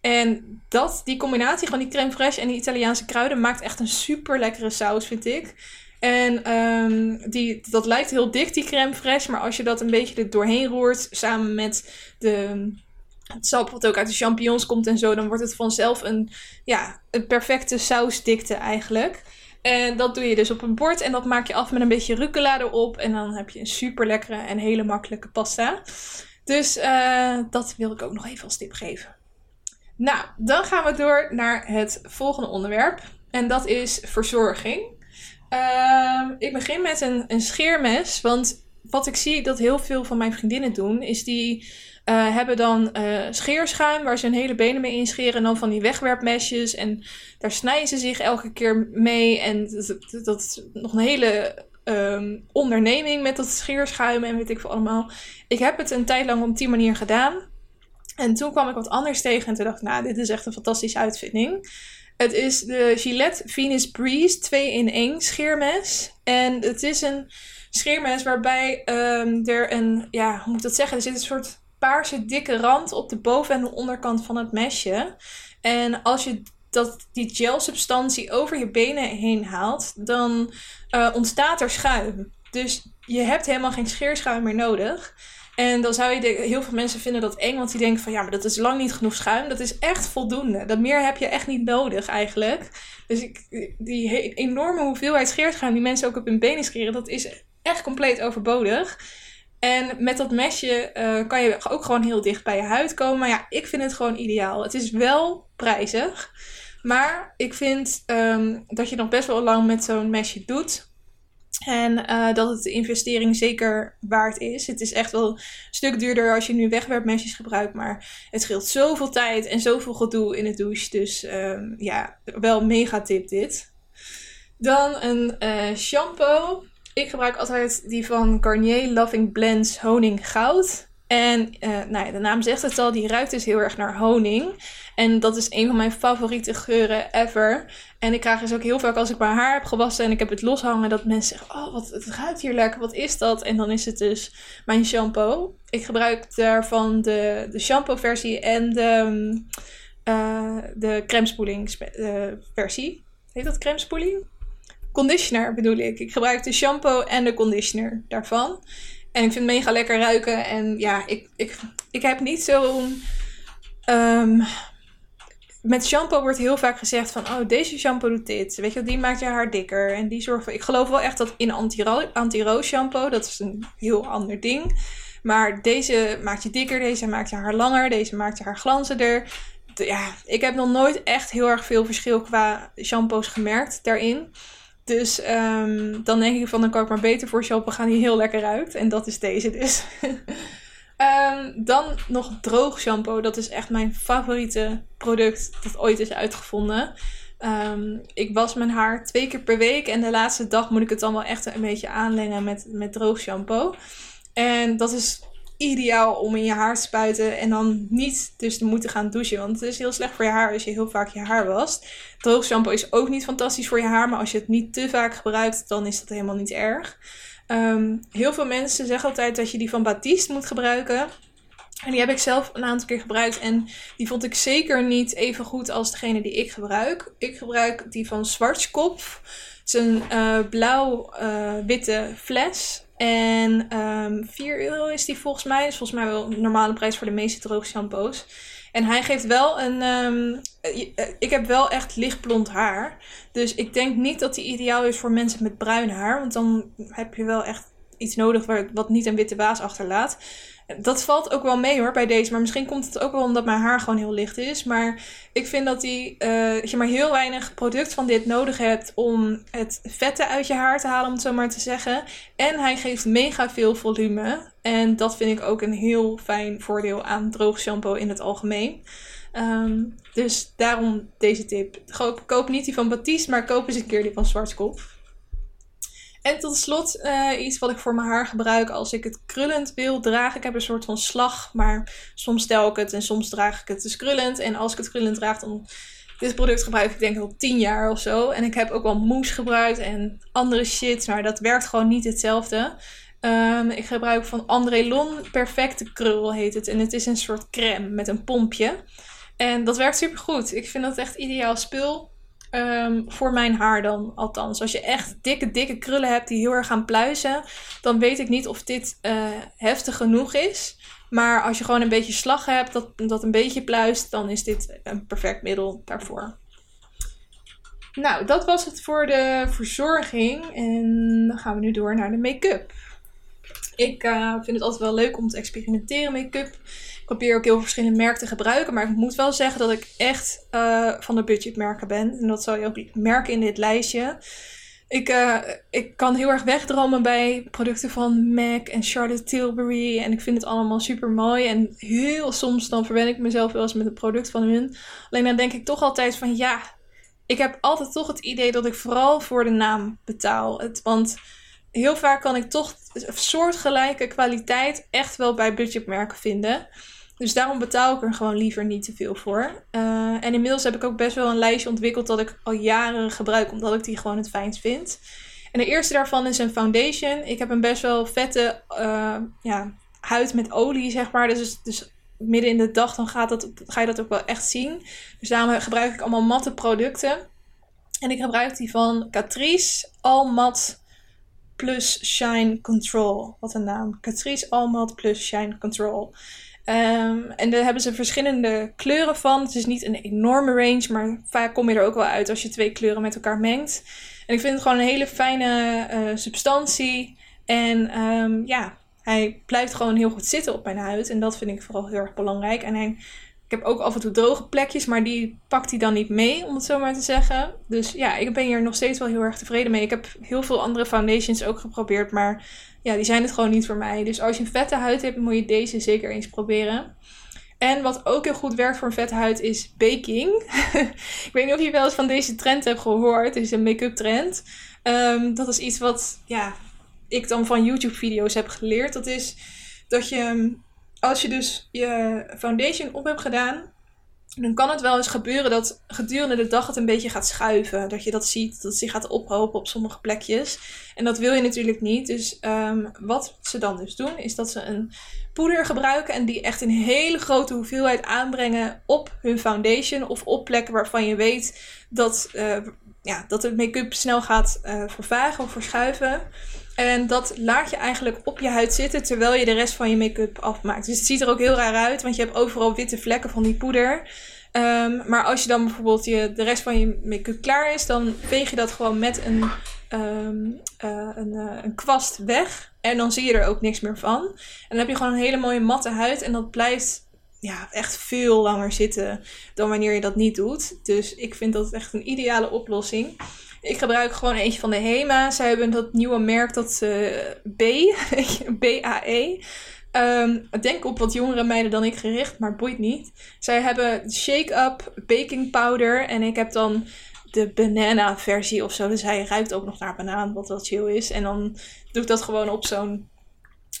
En dat, die combinatie van die crème fraîche en die Italiaanse kruiden maakt echt een super lekkere saus, vind ik. En um, die, dat lijkt heel dik, die crème fraîche. Maar als je dat een beetje er doorheen roert, samen met de, het sap wat ook uit de champignons komt en zo, dan wordt het vanzelf een, ja, een perfecte sausdikte eigenlijk. En dat doe je dus op een bord en dat maak je af met een beetje rucola erop. En dan heb je een super lekkere en hele makkelijke pasta. Dus uh, dat wil ik ook nog even als tip geven. Nou, dan gaan we door naar het volgende onderwerp. En dat is verzorging. Uh, ik begin met een, een scheermes. Want wat ik zie dat heel veel van mijn vriendinnen doen, is die uh, hebben dan uh, scheerschuim waar ze hun hele benen mee inscheren. En dan van die wegwerpmesjes. En daar snijden ze zich elke keer mee. En dat, dat, is nog een hele um, onderneming met dat scheerschuim en weet ik veel allemaal. Ik heb het een tijd lang op die manier gedaan. En toen kwam ik wat anders tegen. En toen dacht ik, nou, dit is echt een fantastische uitvinding. Het is de Gillette Venus Breeze 2 in 1 scheermes. En het is een scheermes waarbij um, er een, ja, hoe moet ik dat zeggen? Er zit een soort paarse dikke rand op de boven- en de onderkant van het mesje. En als je dat, die gelsubstantie over je benen heen haalt, dan uh, ontstaat er schuim. Dus je hebt helemaal geen scheerschuim meer nodig. En dan zou je, de, heel veel mensen vinden dat eng, want die denken van ja, maar dat is lang niet genoeg schuim. Dat is echt voldoende. Dat meer heb je echt niet nodig eigenlijk. Dus ik, die enorme hoeveelheid scheerschuim die mensen ook op hun benen scheren, dat is echt compleet overbodig. En met dat mesje uh, kan je ook gewoon heel dicht bij je huid komen. Maar ja, ik vind het gewoon ideaal. Het is wel prijzig. Maar ik vind um, dat je nog best wel lang met zo'n mesje doet. En uh, dat het de investering zeker waard is. Het is echt wel een stuk duurder als je nu wegwerpmesjes gebruikt. Maar het scheelt zoveel tijd en zoveel gedoe in de douche. Dus um, ja, wel mega tip dit. Dan een uh, shampoo. Ik gebruik altijd die van Garnier Loving Blends Honing Goud. En uh, nou ja, de naam zegt het al, die ruikt dus heel erg naar honing. En dat is een van mijn favoriete geuren ever. En ik krijg dus ook heel vaak als ik mijn haar heb gewassen en ik heb het loshangen, dat mensen zeggen: Oh, wat, het ruikt hier lekker, wat is dat? En dan is het dus mijn shampoo. Ik gebruik daarvan de, de shampoo-versie en de, uh, de crème uh, versie. Heet dat crème spoeling? Conditioner bedoel ik. Ik gebruik de shampoo en de conditioner daarvan. En ik vind het mega lekker ruiken. En ja, ik, ik, ik heb niet zo'n. Um, met shampoo wordt heel vaak gezegd van, oh, deze shampoo doet dit. Weet je, die maakt je haar dikker. En die zorgt voor... Ik geloof wel echt dat in anti-roos shampoo, dat is een heel ander ding. Maar deze maakt je dikker, deze maakt je haar langer, deze maakt je haar glanzender. Ja, ik heb nog nooit echt heel erg veel verschil qua shampoos gemerkt daarin. Dus um, dan denk ik van, dan kan ik maar beter voor shampoo gaan die heel lekker ruikt. En dat is deze dus. Um, dan nog droog shampoo. Dat is echt mijn favoriete product dat ooit is uitgevonden. Um, ik was mijn haar twee keer per week. En de laatste dag moet ik het dan wel echt een beetje aanlengen met, met droog shampoo. En dat is ideaal om in je haar te spuiten. En dan niet dus te moeten gaan douchen. Want het is heel slecht voor je haar als je heel vaak je haar wast. Droog shampoo is ook niet fantastisch voor je haar. Maar als je het niet te vaak gebruikt, dan is dat helemaal niet erg. Um, heel veel mensen zeggen altijd dat je die van Batiste moet gebruiken. En die heb ik zelf een aantal keer gebruikt. En die vond ik zeker niet even goed als degene die ik gebruik. Ik gebruik die van Schwarzkopf. Het is een uh, blauw-witte uh, fles. En um, 4 euro is die volgens mij. Is volgens mij wel een normale prijs voor de meeste droge shampoos. En hij geeft wel een. Um, ik heb wel echt lichtblond haar. Dus ik denk niet dat die ideaal is voor mensen met bruin haar. Want dan heb je wel echt iets nodig wat niet een witte waas achterlaat. Dat valt ook wel mee hoor bij deze. Maar misschien komt het ook wel omdat mijn haar gewoon heel licht is. Maar ik vind dat, die, dat je maar heel weinig product van dit nodig hebt om het vette uit je haar te halen, om het zo maar te zeggen. En hij geeft mega veel volume. En dat vind ik ook een heel fijn voordeel aan droog shampoo in het algemeen. Um, dus daarom deze tip. Koop, koop niet die van Baptiste, maar koop eens een keer die van Schwarzkopf. En tot slot uh, iets wat ik voor mijn haar gebruik als ik het krullend wil dragen. Ik heb een soort van slag, maar soms stel ik het en soms draag ik het dus krullend. En als ik het krullend draag, dan dit product gebruik ik denk ik al 10 jaar of zo. En ik heb ook wel mousse gebruikt en andere shit, maar dat werkt gewoon niet hetzelfde. Um, ik gebruik van André Lon Perfecte Krul heet het. En het is een soort crème met een pompje. En dat werkt super goed. Ik vind dat echt ideaal spul. Um, voor mijn haar dan, althans. Als je echt dikke, dikke krullen hebt die heel erg gaan pluizen, dan weet ik niet of dit uh, heftig genoeg is. Maar als je gewoon een beetje slag hebt, dat, dat een beetje pluist, dan is dit een perfect middel daarvoor. Nou, dat was het voor de verzorging. En dan gaan we nu door naar de make-up. Ik uh, vind het altijd wel leuk om te experimenteren make-up probeer ook heel veel verschillende merken te gebruiken. Maar ik moet wel zeggen dat ik echt uh, van de budgetmerken ben. En dat zal je ook merken in dit lijstje. Ik, uh, ik kan heel erg wegdromen bij producten van MAC en Charlotte Tilbury. En ik vind het allemaal super mooi. En heel soms dan verwen ik mezelf wel eens met een product van hun. Alleen dan denk ik toch altijd van ja, ik heb altijd toch het idee dat ik vooral voor de naam betaal. Het, want heel vaak kan ik toch soortgelijke kwaliteit echt wel bij budgetmerken vinden. Dus daarom betaal ik er gewoon liever niet te veel voor. Uh, en inmiddels heb ik ook best wel een lijstje ontwikkeld dat ik al jaren gebruik, omdat ik die gewoon het fijnst vind. En de eerste daarvan is een foundation. Ik heb een best wel vette uh, ja, huid met olie, zeg maar. Dus, dus midden in de dag dan gaat dat, ga je dat ook wel echt zien. Dus daarom gebruik ik allemaal matte producten. En ik gebruik die van Catrice All Matte Plus Shine Control. Wat een naam. Catrice All Matte Plus Shine Control. Um, en daar hebben ze verschillende kleuren van. Het is niet een enorme range, maar vaak kom je er ook wel uit als je twee kleuren met elkaar mengt. En ik vind het gewoon een hele fijne uh, substantie. En um, ja, hij blijft gewoon heel goed zitten op mijn huid. En dat vind ik vooral heel erg belangrijk. En hij, ik heb ook af en toe droge plekjes, maar die pakt hij dan niet mee, om het zo maar te zeggen. Dus ja, ik ben hier nog steeds wel heel erg tevreden mee. Ik heb heel veel andere foundations ook geprobeerd, maar ja, die zijn het gewoon niet voor mij. Dus als je een vette huid hebt, moet je deze zeker eens proberen. En wat ook heel goed werkt voor een vette huid is baking. ik weet niet of je wel eens van deze trend hebt gehoord. Het is een make-up trend. Um, dat is iets wat ja, ik dan van YouTube-video's heb geleerd. Dat is dat je, als je dus je foundation op hebt gedaan, dan kan het wel eens gebeuren dat gedurende de dag het een beetje gaat schuiven. Dat je dat ziet, dat het zich gaat ophopen op sommige plekjes. En dat wil je natuurlijk niet. Dus um, wat ze dan dus doen, is dat ze een poeder gebruiken en die echt een hele grote hoeveelheid aanbrengen op hun foundation of op plekken waarvan je weet dat, uh, ja, dat het make-up snel gaat uh, vervagen of verschuiven. En dat laat je eigenlijk op je huid zitten terwijl je de rest van je make-up afmaakt. Dus het ziet er ook heel raar uit, want je hebt overal witte vlekken van die poeder. Um, maar als je dan bijvoorbeeld je, de rest van je make-up klaar is, dan veeg je dat gewoon met een, um, uh, een, uh, een kwast weg. En dan zie je er ook niks meer van. En dan heb je gewoon een hele mooie matte huid. En dat blijft ja, echt veel langer zitten dan wanneer je dat niet doet. Dus ik vind dat echt een ideale oplossing. Ik gebruik gewoon eentje van de Hema. Zij hebben dat nieuwe merk, dat uh, B, B-A-E. Um, denk op wat jongere meiden dan ik gericht, maar boeit niet. Zij hebben shake-up baking powder. En ik heb dan de banana versie of zo. Dus hij ruikt ook nog naar banaan, wat wel chill is. En dan doe ik dat gewoon op zo'n,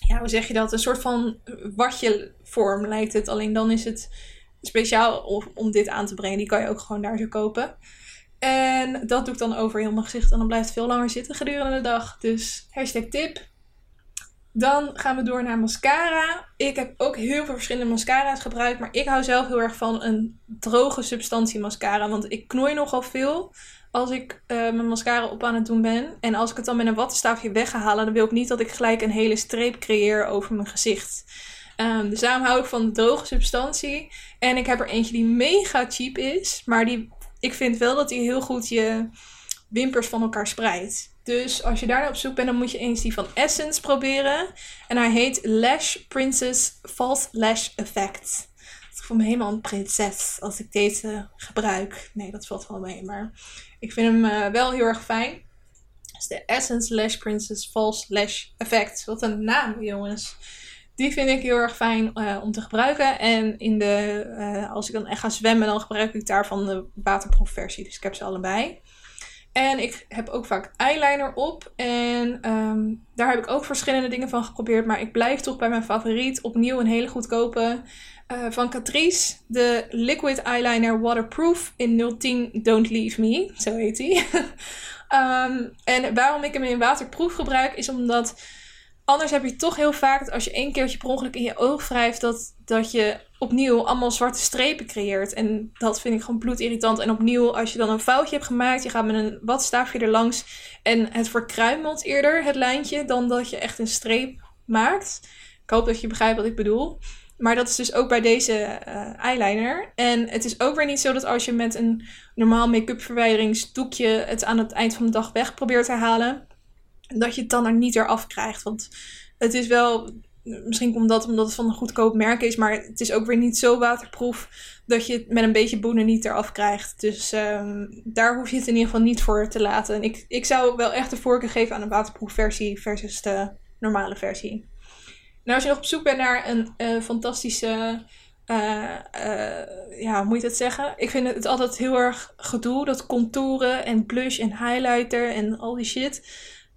ja, hoe zeg je dat? Een soort van watje vorm lijkt het. Alleen dan is het speciaal om, om dit aan te brengen. Die kan je ook gewoon daar zo kopen. En dat doe ik dan over heel mijn gezicht. En dan blijft het veel langer zitten gedurende de dag. Dus hashtag tip. Dan gaan we door naar mascara. Ik heb ook heel veel verschillende mascara's gebruikt. Maar ik hou zelf heel erg van een droge substantie mascara. Want ik knooi nogal veel als ik uh, mijn mascara op aan het doen ben. En als ik het dan met een wattenstaafje weg dan wil ik niet dat ik gelijk een hele streep creëer over mijn gezicht. Um, dus daarom hou ik van droge substantie. En ik heb er eentje die mega cheap is. Maar die, ik vind wel dat die heel goed je wimpers van elkaar spreidt. Dus als je daar op zoek bent, dan moet je eens die van Essence proberen. En hij heet Lash Princess False Lash Effect. Ik voel me helemaal een prinses als ik deze gebruik. Nee, dat valt wel mee. Maar ik vind hem uh, wel heel erg fijn. Dus de Essence Lash Princess False Lash Effect. Wat een naam, jongens. Die vind ik heel erg fijn uh, om te gebruiken. En in de, uh, als ik dan echt ga zwemmen, dan gebruik ik daarvan de waterproof versie. Dus ik heb ze allebei. En ik heb ook vaak eyeliner op. En um, daar heb ik ook verschillende dingen van geprobeerd. Maar ik blijf toch bij mijn favoriet. Opnieuw een hele goedkope uh, van Catrice. De Liquid Eyeliner Waterproof in 010 Don't Leave Me. Zo heet die. um, en waarom ik hem in waterproof gebruik is omdat Anders heb je toch heel vaak dat als je één keertje per ongeluk in je oog wrijft, dat, dat je opnieuw allemaal zwarte strepen creëert. En dat vind ik gewoon bloedirritant. En opnieuw, als je dan een foutje hebt gemaakt, je gaat met een watstaafje er langs en het verkruimelt eerder, het lijntje, dan dat je echt een streep maakt. Ik hoop dat je begrijpt wat ik bedoel. Maar dat is dus ook bij deze uh, eyeliner. En het is ook weer niet zo dat als je met een normaal make-up verwijderingsdoekje het aan het eind van de dag weg probeert te halen dat je het dan er niet eraf krijgt. Want het is wel, misschien komt dat omdat het van een goedkoop merk is, maar het is ook weer niet zo waterproef dat je het met een beetje boenen niet eraf krijgt. Dus um, daar hoef je het in ieder geval niet voor te laten. En ik, ik zou wel echt de voorkeur geven aan een waterproef versie versus de normale versie. Nou, als je nog op zoek bent naar een uh, fantastische. Uh, uh, ja, hoe moet je dat zeggen? Ik vind het altijd heel erg gedoe, dat contouren en blush en highlighter en al die shit.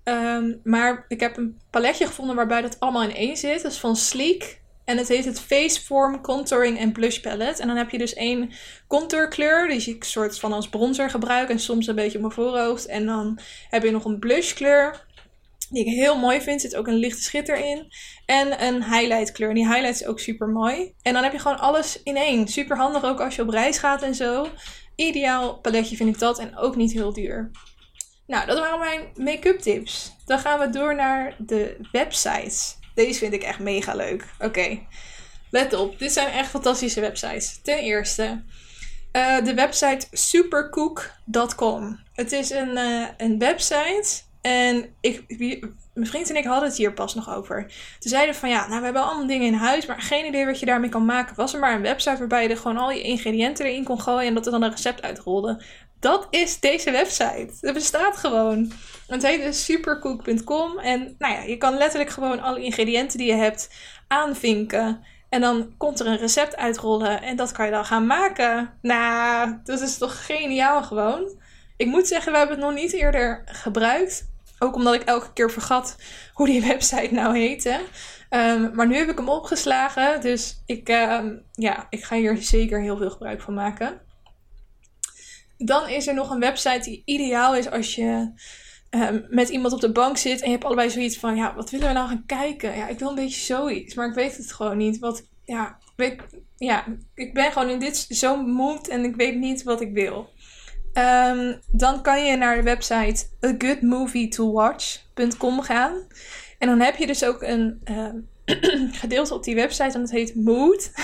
Um, maar ik heb een paletje gevonden waarbij dat allemaal in één zit. Dat is van Sleek. En het heet het Faceform Contouring and Blush Palette. En dan heb je dus één contourkleur, die ik soort van als bronzer gebruik. En soms een beetje op mijn voorhoofd. En dan heb je nog een blushkleur, die ik heel mooi vind. Er zit ook een lichte schitter in. En een highlight kleur. En die highlight is ook super mooi. En dan heb je gewoon alles in één. Super handig ook als je op reis gaat en zo. Ideaal paletje vind ik dat. En ook niet heel duur. Nou, dat waren mijn make-up tips. Dan gaan we door naar de websites. Deze vind ik echt mega leuk. Oké, let op. Dit zijn echt fantastische websites. Ten eerste, uh, de website supercook.com. Het is een, uh, een website. En ik, mijn vriend en ik hadden het hier pas nog over. Toen zeiden van ja, nou we hebben allemaal dingen in huis, maar geen idee wat je daarmee kan maken. Was er maar een website waarbij je gewoon al je ingrediënten erin kon gooien en dat er dan een recept uitrolde. Dat is deze website. Het bestaat gewoon. Het heet dus supercook.com. En nou ja, je kan letterlijk gewoon alle ingrediënten die je hebt aanvinken. En dan komt er een recept uitrollen en dat kan je dan gaan maken. Nou, dat is toch geniaal gewoon. Ik moet zeggen, we hebben het nog niet eerder gebruikt. Ook omdat ik elke keer vergat hoe die website nou heette. Um, maar nu heb ik hem opgeslagen. Dus ik, um, ja, ik ga hier zeker heel veel gebruik van maken. Dan is er nog een website die ideaal is als je um, met iemand op de bank zit en je hebt allebei zoiets van, ja, wat willen we nou gaan kijken? Ja, ik wil een beetje zoiets, maar ik weet het gewoon niet. Wat, ja, ik weet, ja, ik ben gewoon in dit zo'n mood en ik weet niet wat ik wil. Um, dan kan je naar de website agoodmovietowatch.com gaan. En dan heb je dus ook een uh, gedeelte op die website en dat heet Mood.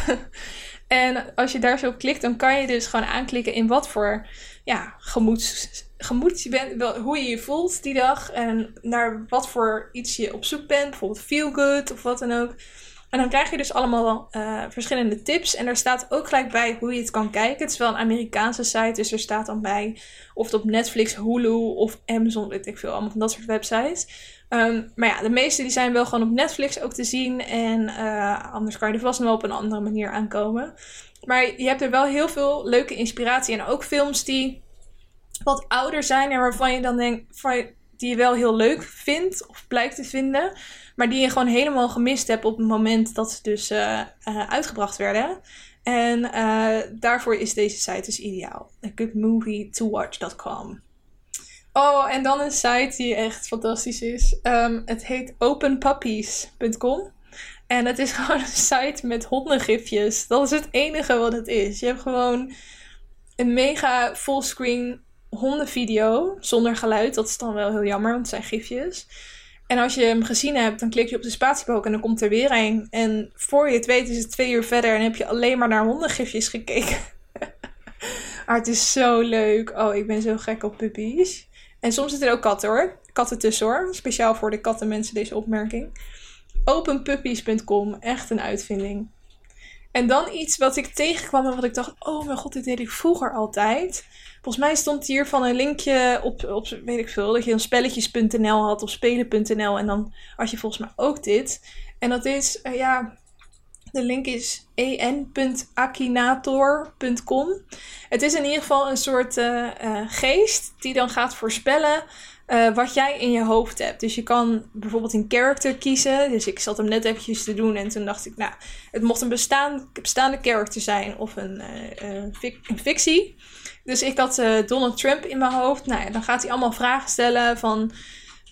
En als je daar zo op klikt, dan kan je dus gewoon aanklikken in wat voor ja, gemoeds, gemoed je bent, wel, hoe je je voelt die dag en naar wat voor iets je op zoek bent, bijvoorbeeld feel good of wat dan ook. En dan krijg je dus allemaal uh, verschillende tips. En daar staat ook gelijk bij hoe je het kan kijken. Het is wel een Amerikaanse site, dus er staat dan bij of het op Netflix, Hulu of Amazon, weet ik veel, allemaal van dat soort websites. Um, maar ja, de meeste die zijn wel gewoon op Netflix ook te zien. En uh, anders kan je er vast nog wel op een andere manier aankomen. Maar je hebt er wel heel veel leuke inspiratie. En ook films die wat ouder zijn en waarvan je dan denkt, die je wel heel leuk vindt of blijkt te vinden. Maar die je gewoon helemaal gemist hebt op het moment dat ze dus uh, uh, uitgebracht werden. En daarvoor is deze site dus ideaal. goodmovietowatch.com. Oh, en dan een site die echt fantastisch is. Um, het heet openpuppies.com. En het is gewoon een site met hondengifjes. Dat is het enige wat het is. Je hebt gewoon een mega fullscreen hondenvideo zonder geluid. Dat is dan wel heel jammer, want het zijn gifjes. En als je hem gezien hebt, dan klik je op de spatiebalk en dan komt er weer een. En voor je het weet is het twee uur verder en heb je alleen maar naar hondengifjes gekeken. Maar het is zo leuk. Oh, ik ben zo gek op puppies. En soms zitten er ook katten hoor. Katten tussen hoor. Speciaal voor de kattenmensen deze opmerking. Openpuppies.com. Echt een uitvinding. En dan iets wat ik tegenkwam en wat ik dacht: oh mijn god, dit deed ik vroeger altijd. Volgens mij stond hier van een linkje op, op weet ik veel, dat je dan spelletjes.nl had of spelen.nl. En dan had je volgens mij ook dit. En dat is, uh, ja, de link is en.akinator.com. Het is in ieder geval een soort uh, uh, geest die dan gaat voorspellen uh, wat jij in je hoofd hebt. Dus je kan bijvoorbeeld een character kiezen. Dus ik zat hem net eventjes te doen en toen dacht ik, nou, het mocht een bestaan, bestaande character zijn of een, een fictie. Dus ik had Donald Trump in mijn hoofd. Nou ja, dan gaat hij allemaal vragen stellen van...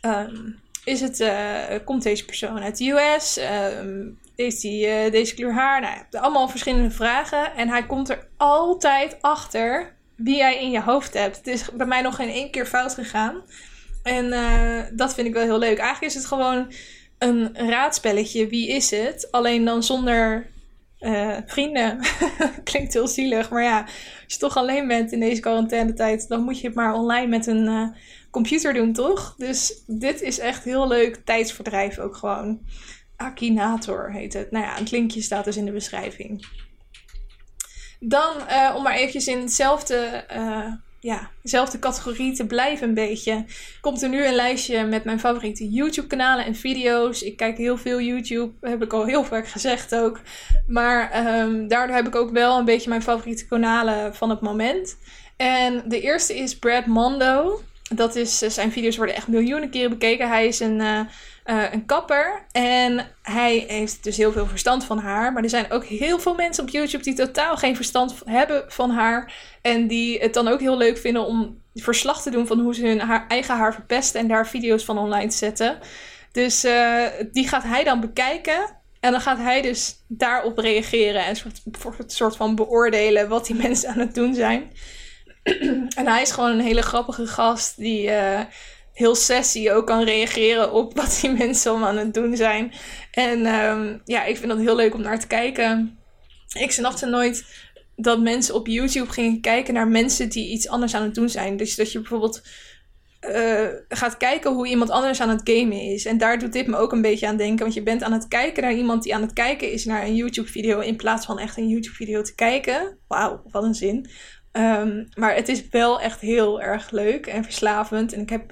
Um, is het, komt deze persoon uit de US? Um, heeft hij uh, deze kleur haar? Nou, allemaal verschillende vragen. En hij komt er altijd achter wie jij in je hoofd hebt. Het is bij mij nog geen één keer fout gegaan. En uh, dat vind ik wel heel leuk. Eigenlijk is het gewoon een raadspelletje. Wie is het? Alleen dan zonder vrienden. Klinkt heel zielig. Maar ja, als je toch alleen bent in deze quarantainetijd... dan moet je het maar online met een computer doen, toch? Dus dit is echt heel leuk tijdsverdrijf ook gewoon. Akinator heet het. Nou ja, het linkje staat dus in de beschrijving. Dan, uh, om maar eventjes in hetzelfde, uh, ja, dezelfde categorie te blijven een beetje, komt er nu een lijstje met mijn favoriete YouTube-kanalen en video's. Ik kijk heel veel YouTube, heb ik al heel vaak gezegd ook. Maar um, daardoor heb ik ook wel een beetje mijn favoriete kanalen van het moment. En de eerste is Brad Mondo. Dat is, eh, zijn video's worden echt miljoenen keren bekeken. Hij is een, uh, uh, een kapper en hij heeft dus heel veel verstand van haar. Maar er zijn ook heel veel mensen op YouTube die totaal geen verstand hebben van haar. En die het dan ook heel leuk vinden om verslag te doen van hoe ze hun haar, eigen haar verpesten en daar video's van online te zetten. Dus uh, die gaat hij dan bekijken. En dan gaat hij dus daarop reageren en soort, soort van beoordelen wat die mensen aan het doen zijn. en hij is gewoon een hele grappige gast die uh, heel sessie ook kan reageren op wat die mensen allemaal aan het doen zijn. En um, ja, ik vind dat heel leuk om naar te kijken. Ik snapte nooit dat mensen op YouTube gingen kijken naar mensen die iets anders aan het doen zijn. Dus dat je bijvoorbeeld uh, gaat kijken hoe iemand anders aan het gamen is. En daar doet dit me ook een beetje aan denken. Want je bent aan het kijken naar iemand die aan het kijken is naar een YouTube-video. In plaats van echt een YouTube-video te kijken. Wauw, wat een zin. Um, maar het is wel echt heel erg leuk en verslavend. En ik, heb,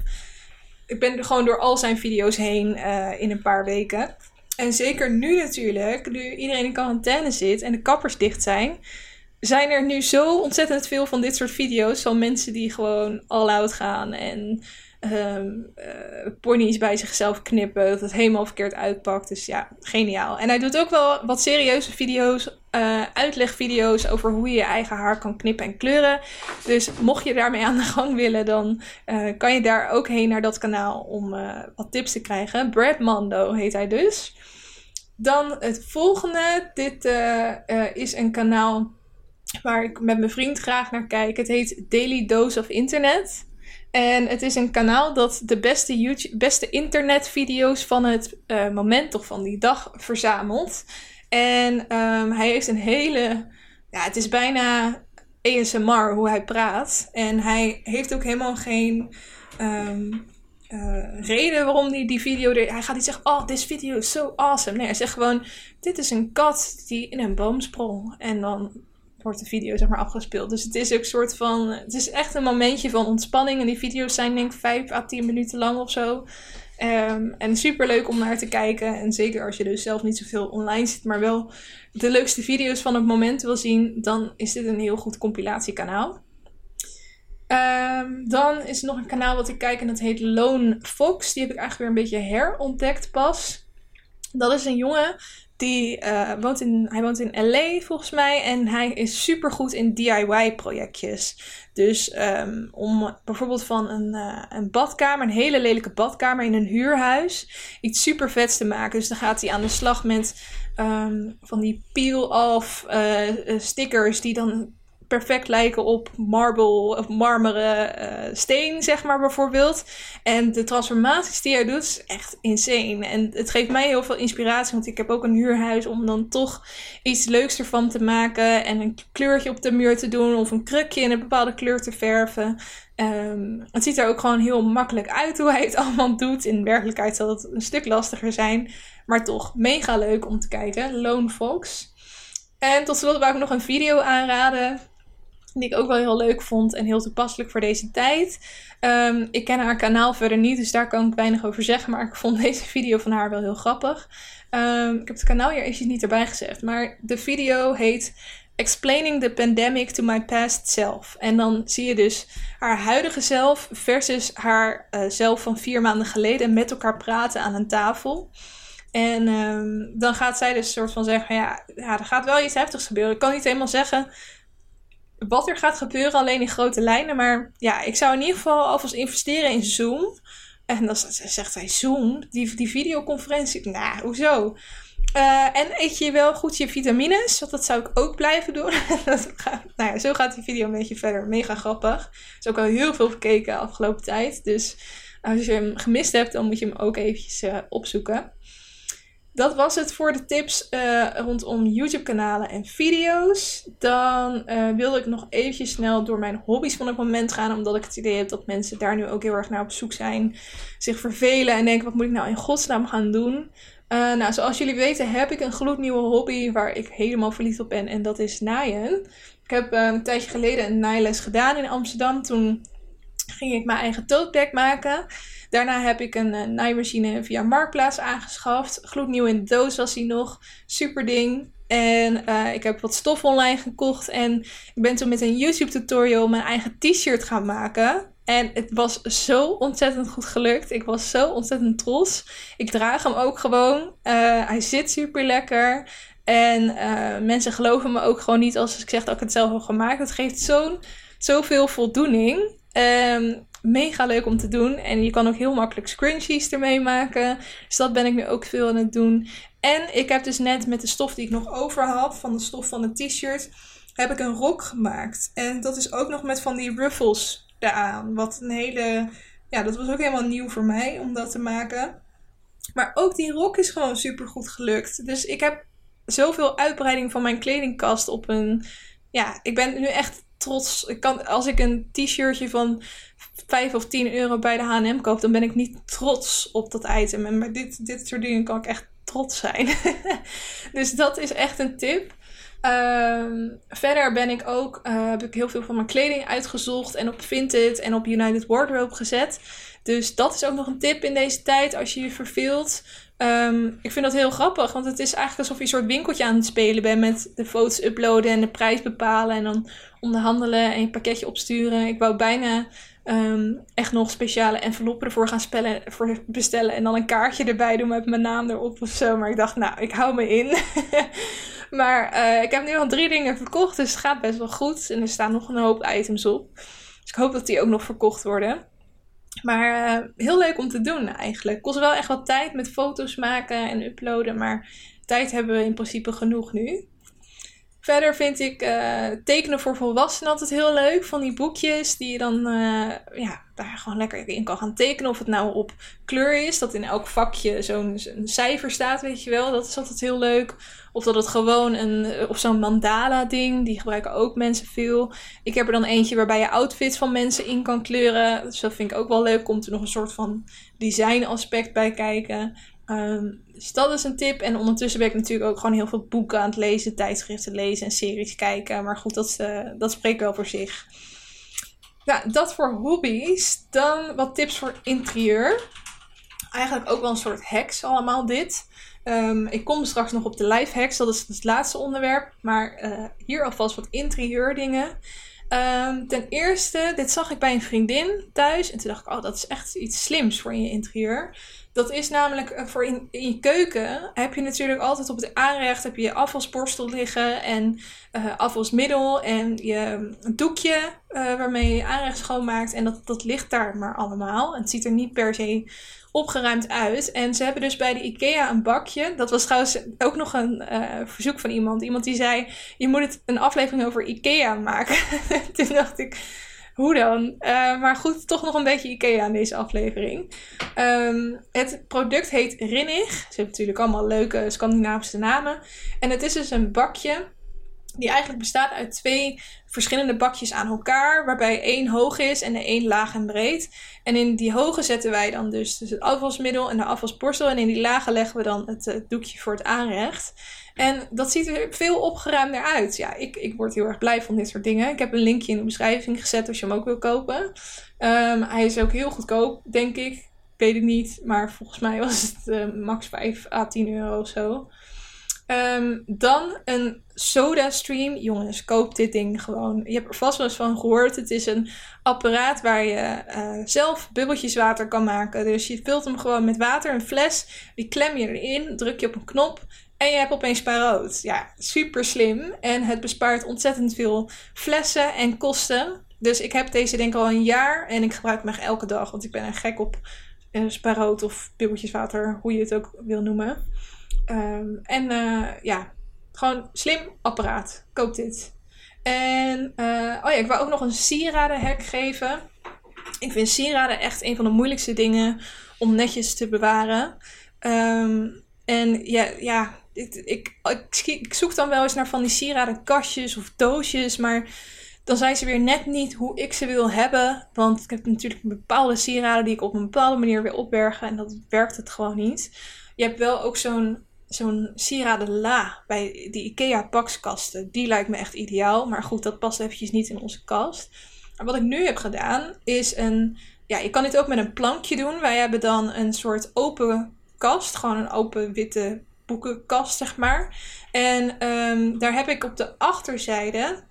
ik ben gewoon door al zijn video's heen uh, in een paar weken. En zeker nu natuurlijk, nu iedereen in quarantaine zit en de kappers dicht zijn, zijn er nu zo ontzettend veel van dit soort video's van mensen die gewoon all out gaan en um, uh, ponies bij zichzelf knippen, dat het helemaal verkeerd uitpakt. Dus ja, geniaal. En hij doet ook wel wat serieuze video's, uh, uitlegvideo's over hoe je je eigen haar kan knippen en kleuren. Dus mocht je daarmee aan de gang willen, dan uh, kan je daar ook heen naar dat kanaal om wat tips te krijgen. Brad Mando heet hij dus. Dan het volgende. Dit is een kanaal waar ik met mijn vriend graag naar kijk. Het heet Daily Dose of Internet. En het is een kanaal dat de beste, YouTube, beste internetvideo's van het moment of van die dag verzamelt. En um, hij heeft een hele. Ja, het is bijna ASMR hoe hij praat. En hij heeft ook helemaal geen. Um, uh, reden waarom hij die video. Hij gaat niet zeggen: Oh, this video is so awesome. Nee, hij zegt gewoon: Dit is een kat die in een boom sprong. En dan wordt de video zeg maar afgespeeld. Dus het is ook een soort van. Het is echt een momentje van ontspanning. En die video's zijn denk ik 5 à 10 minuten lang of zo. Um, en super leuk om naar te kijken. En zeker als je dus zelf niet zoveel online zit, maar wel de leukste video's van het moment wil zien, dan is dit een heel goed compilatiekanaal. Um, dan is er nog een kanaal wat ik kijk en dat heet Lone Fox. Die heb ik eigenlijk weer een beetje herontdekt pas. Dat is een jongen die uh, woont in, hij woont in LA volgens mij en hij is super goed in DIY projectjes. Dus um, om bijvoorbeeld van een, uh, een badkamer, een hele lelijke badkamer in een huurhuis, iets super vets te maken. Dus dan gaat hij aan de slag met um, van die peel-off uh, stickers die dan perfect lijken op marble of marmeren uh, steen, zeg maar bijvoorbeeld. En de transformaties die hij doet is echt insane. En het geeft mij heel veel inspiratie, want ik heb ook een huurhuis om dan toch iets leuks ervan te maken. En een kleurtje op de muur te doen of een krukje in een bepaalde kleur te verven. Um, het ziet er ook gewoon heel makkelijk uit hoe hij het allemaal doet. In werkelijkheid zal het een stuk lastiger zijn. Maar toch mega leuk om te kijken. Lone Fox. En tot slot wou ik nog een video aanraden. Die ik ook wel heel leuk vond en heel toepasselijk voor deze tijd. Um, ik ken haar kanaal verder niet, dus daar kan ik weinig over zeggen. Maar ik vond deze video van haar wel heel grappig. Um, ik heb het kanaal hier eventjes niet erbij gezet. Maar de video heet Explaining the Pandemic to My Past Self. En dan zie je dus haar huidige zelf versus haar uh, zelf van vier maanden geleden met elkaar praten aan een tafel. En um, dan gaat zij dus soort van zeggen: ja, ja, er gaat wel iets heftigs gebeuren. Ik kan niet helemaal zeggen wat er gaat gebeuren, alleen in grote lijnen. Maar ja, ik zou in ieder geval alvast investeren in Zoom. En dan zegt zij: Zoom, die, die videoconferentie. Nou, hoezo? Uh, en eet je wel goed je vitamines? Want dat zou ik ook blijven doen. nou ja, zo gaat die video een beetje verder. Mega grappig. Er is ook al heel veel gekeken de afgelopen tijd. Dus als je hem gemist hebt, dan moet je hem ook eventjes uh, opzoeken dat was het voor de tips uh, rondom YouTube-kanalen en video's. Dan uh, wilde ik nog eventjes snel door mijn hobby's van het moment gaan. Omdat ik het idee heb dat mensen daar nu ook heel erg naar op zoek zijn. Zich vervelen en denken: wat moet ik nou in godsnaam gaan doen? Uh, nou, zoals jullie weten heb ik een gloednieuwe hobby waar ik helemaal verliefd op ben. En dat is naaien. Ik heb een tijdje geleden een naailes gedaan in Amsterdam. Toen ging ik mijn eigen tote bag maken. Daarna heb ik een uh, naaimachine via Marktplaats aangeschaft. Gloednieuw in de doos was hij nog. Super ding. En uh, ik heb wat stof online gekocht. En ik ben toen met een YouTube tutorial mijn eigen t-shirt gaan maken. En het was zo ontzettend goed gelukt. Ik was zo ontzettend trots. Ik draag hem ook gewoon. Uh, hij zit super lekker. En mensen geloven me ook gewoon niet als ik zeg dat ik het zelf heb gemaakt. Het geeft zo'n zoveel voldoening. Um, mega leuk om te doen. En je kan ook heel makkelijk scrunchies ermee maken. Dus dat ben ik nu ook veel aan het doen. En ik heb dus net met de stof die ik nog over had, van de stof van het t-shirt, heb ik een rok gemaakt. En dat is ook nog met van die ruffles eraan. Wat een hele. Ja, dat was ook helemaal nieuw voor mij om dat te maken. Maar ook die rok is gewoon super goed gelukt. Dus ik heb zoveel uitbreiding van mijn kledingkast op een. Ja, ik ben nu echt trots. Ik kan, als ik een t-shirtje van 5 of 10 euro bij de HM koop, dan ben ik niet trots op dat item. En met dit, dit soort dingen kan ik echt trots zijn. dus dat is echt een tip. Uh, verder ben ik ook, uh, heb ik heel veel van mijn kleding uitgezocht en op Vinted en op United Wardrobe gezet. Dus dat is ook nog een tip in deze tijd als je je verveelt. Um, ik vind dat heel grappig, want het is eigenlijk alsof je een soort winkeltje aan het spelen bent met de foto's uploaden en de prijs bepalen en dan onderhandelen en je pakketje opsturen. Ik wou bijna um, echt nog speciale enveloppen ervoor gaan spellen, voor bestellen en dan een kaartje erbij doen met mijn naam erop of zo. Maar ik dacht, nou, ik hou me in. maar uh, ik heb nu al drie dingen verkocht, dus het gaat best wel goed. En er staan nog een hoop items op. Dus ik hoop dat die ook nog verkocht worden. Maar uh, heel leuk om te doen eigenlijk. Kost wel echt wat tijd met foto's maken en uploaden. Maar tijd hebben we in principe genoeg nu. Verder vind ik uh, tekenen voor volwassenen altijd heel leuk. Van die boekjes die je dan uh, ja, daar gewoon lekker in kan gaan tekenen. Of het nou op kleur is, dat in elk vakje zo'n cijfer staat, weet je wel. Dat is altijd heel leuk. Of dat het gewoon een, of zo'n mandala ding, die gebruiken ook mensen veel. Ik heb er dan eentje waarbij je outfits van mensen in kan kleuren. Dus dat vind ik ook wel leuk. Komt er nog een soort van design aspect bij kijken. Um, dus dat is een tip. En ondertussen ben ik natuurlijk ook gewoon heel veel boeken aan het lezen, tijdschriften lezen en series kijken. Maar goed, dat, uh, dat spreekt wel voor zich. Ja, dat voor hobby's. Dan wat tips voor interieur. Eigenlijk ook wel een soort hacks allemaal dit. Um, ik kom straks nog op de live hacks, dat is het laatste onderwerp. Maar uh, hier alvast wat interieur dingen. Um, ten eerste, dit zag ik bij een vriendin thuis. En toen dacht ik, oh, dat is echt iets slims voor in je interieur. Dat is namelijk eh, voor in, je keuken heb je natuurlijk altijd op het aanrecht heb je, je afwasborstel liggen en uh, afwasmiddel en je doekje uh, waarmee je aanrecht schoonmaakt. En dat, dat ligt daar maar allemaal. Het ziet er niet per se opgeruimd uit. En ze hebben dus bij de IKEA een bakje. Dat was trouwens ook nog een verzoek van iemand. Iemand die zei: Je moet het een aflevering over IKEA maken. Toen dacht ik. Hoe dan? Uh, maar goed, toch nog een beetje IKEA in deze aflevering. Um, het product heet Rinnig. Ze hebben natuurlijk allemaal leuke Scandinavische namen. En het is dus een bakje die eigenlijk bestaat uit twee verschillende bakjes aan elkaar, waarbij één hoog is en de één laag en breed. En in die hoge zetten wij dan dus, dus het afwasmiddel en de afwasborstel. En in die lage leggen we dan het, het doekje voor het aanrecht. En dat ziet er veel opgeruimder uit. Ja, ik, ik word heel erg blij van dit soort dingen. Ik heb een linkje in de beschrijving gezet als je hem ook wil kopen. Um, hij is ook heel goedkoop, denk ik. Ik weet het niet, maar volgens mij was het uh, max 5 à 10 euro of zo. Um, dan een Soda Stream. Jongens, koop dit ding gewoon. Je hebt er vast wel eens van gehoord. Het is een apparaat waar je uh, zelf bubbeltjes water kan maken. Dus je vult hem gewoon met water, een fles. Die klem je erin, druk je op een knop. En je hebt opeens spaarrood. Ja, super slim. En het bespaart ontzettend veel flessen en kosten. Dus ik heb deze denk ik al een jaar. En ik gebruik hem echt elke dag. Want ik ben een gek op uh, of bubbeltjeswater. Hoe je het ook wil noemen. Um, en uh, ja, gewoon slim apparaat. Koop dit. En uh, oh ja, ik wou ook nog een sieradenhek geven. Ik vind sieraden echt een van de moeilijkste dingen om netjes te bewaren. Um, en ja, ja ik, ik, ik, zoek dan wel eens naar van die sieradenkastjes of doosjes. Maar dan zijn ze weer net niet hoe ik ze wil hebben. Want ik heb natuurlijk bepaalde sieraden die ik op een bepaalde manier wil opbergen. En dat werkt het gewoon niet. Je hebt wel ook zo'n zo'n sieraden la bij die IKEA pakskasten. Die lijkt me echt ideaal. Maar goed, dat past eventjes niet in onze kast. Wat ik nu heb gedaan is een... Ja, je kan dit ook met een plankje doen. Wij hebben dan een soort open kast. Gewoon een open witte boekenkast, zeg maar. En um, daar heb ik op de achterzijde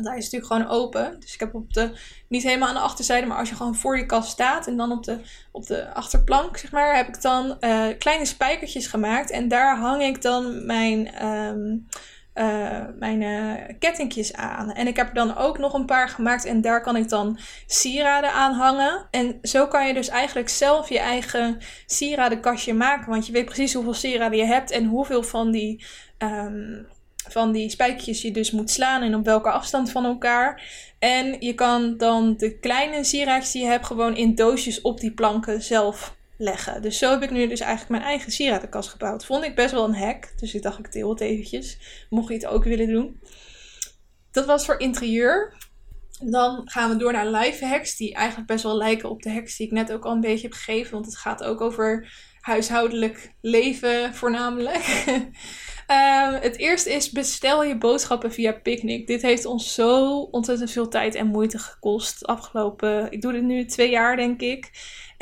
daar is het natuurlijk gewoon open. Dus ik heb op de, niet helemaal aan de achterzijde, maar als je gewoon voor je kast staat en dan op de, op de achterplank, zeg maar, heb ik dan uh, kleine spijkertjes gemaakt. En daar hang ik dan mijn, um, uh, mijn uh, kettingjes aan. En ik heb er dan ook nog een paar gemaakt en daar kan ik dan sieraden aan hangen. En zo kan je dus eigenlijk zelf je eigen sieradenkastje maken. Want je weet precies hoeveel sieraden je hebt en hoeveel van die. Um, van die spijkertjes je dus moet slaan en op welke afstand van elkaar. En je kan dan de kleine sieraadjes die je hebt gewoon in doosjes op die planken zelf leggen. Dus zo heb ik nu dus eigenlijk mijn eigen sieradenkast gebouwd. Vond ik best wel een hack, dus ik dacht ik deel het eventjes. Mocht je het ook willen doen. Dat was voor interieur. Dan gaan we door naar live hacks, die eigenlijk best wel lijken op de hacks die ik net ook al een beetje heb gegeven. Want het gaat ook over huishoudelijk leven voornamelijk. Um, het eerste is bestel je boodschappen via Picnic. Dit heeft ons zo ontzettend veel tijd en moeite gekost. Afgelopen, ik doe dit nu twee jaar denk ik.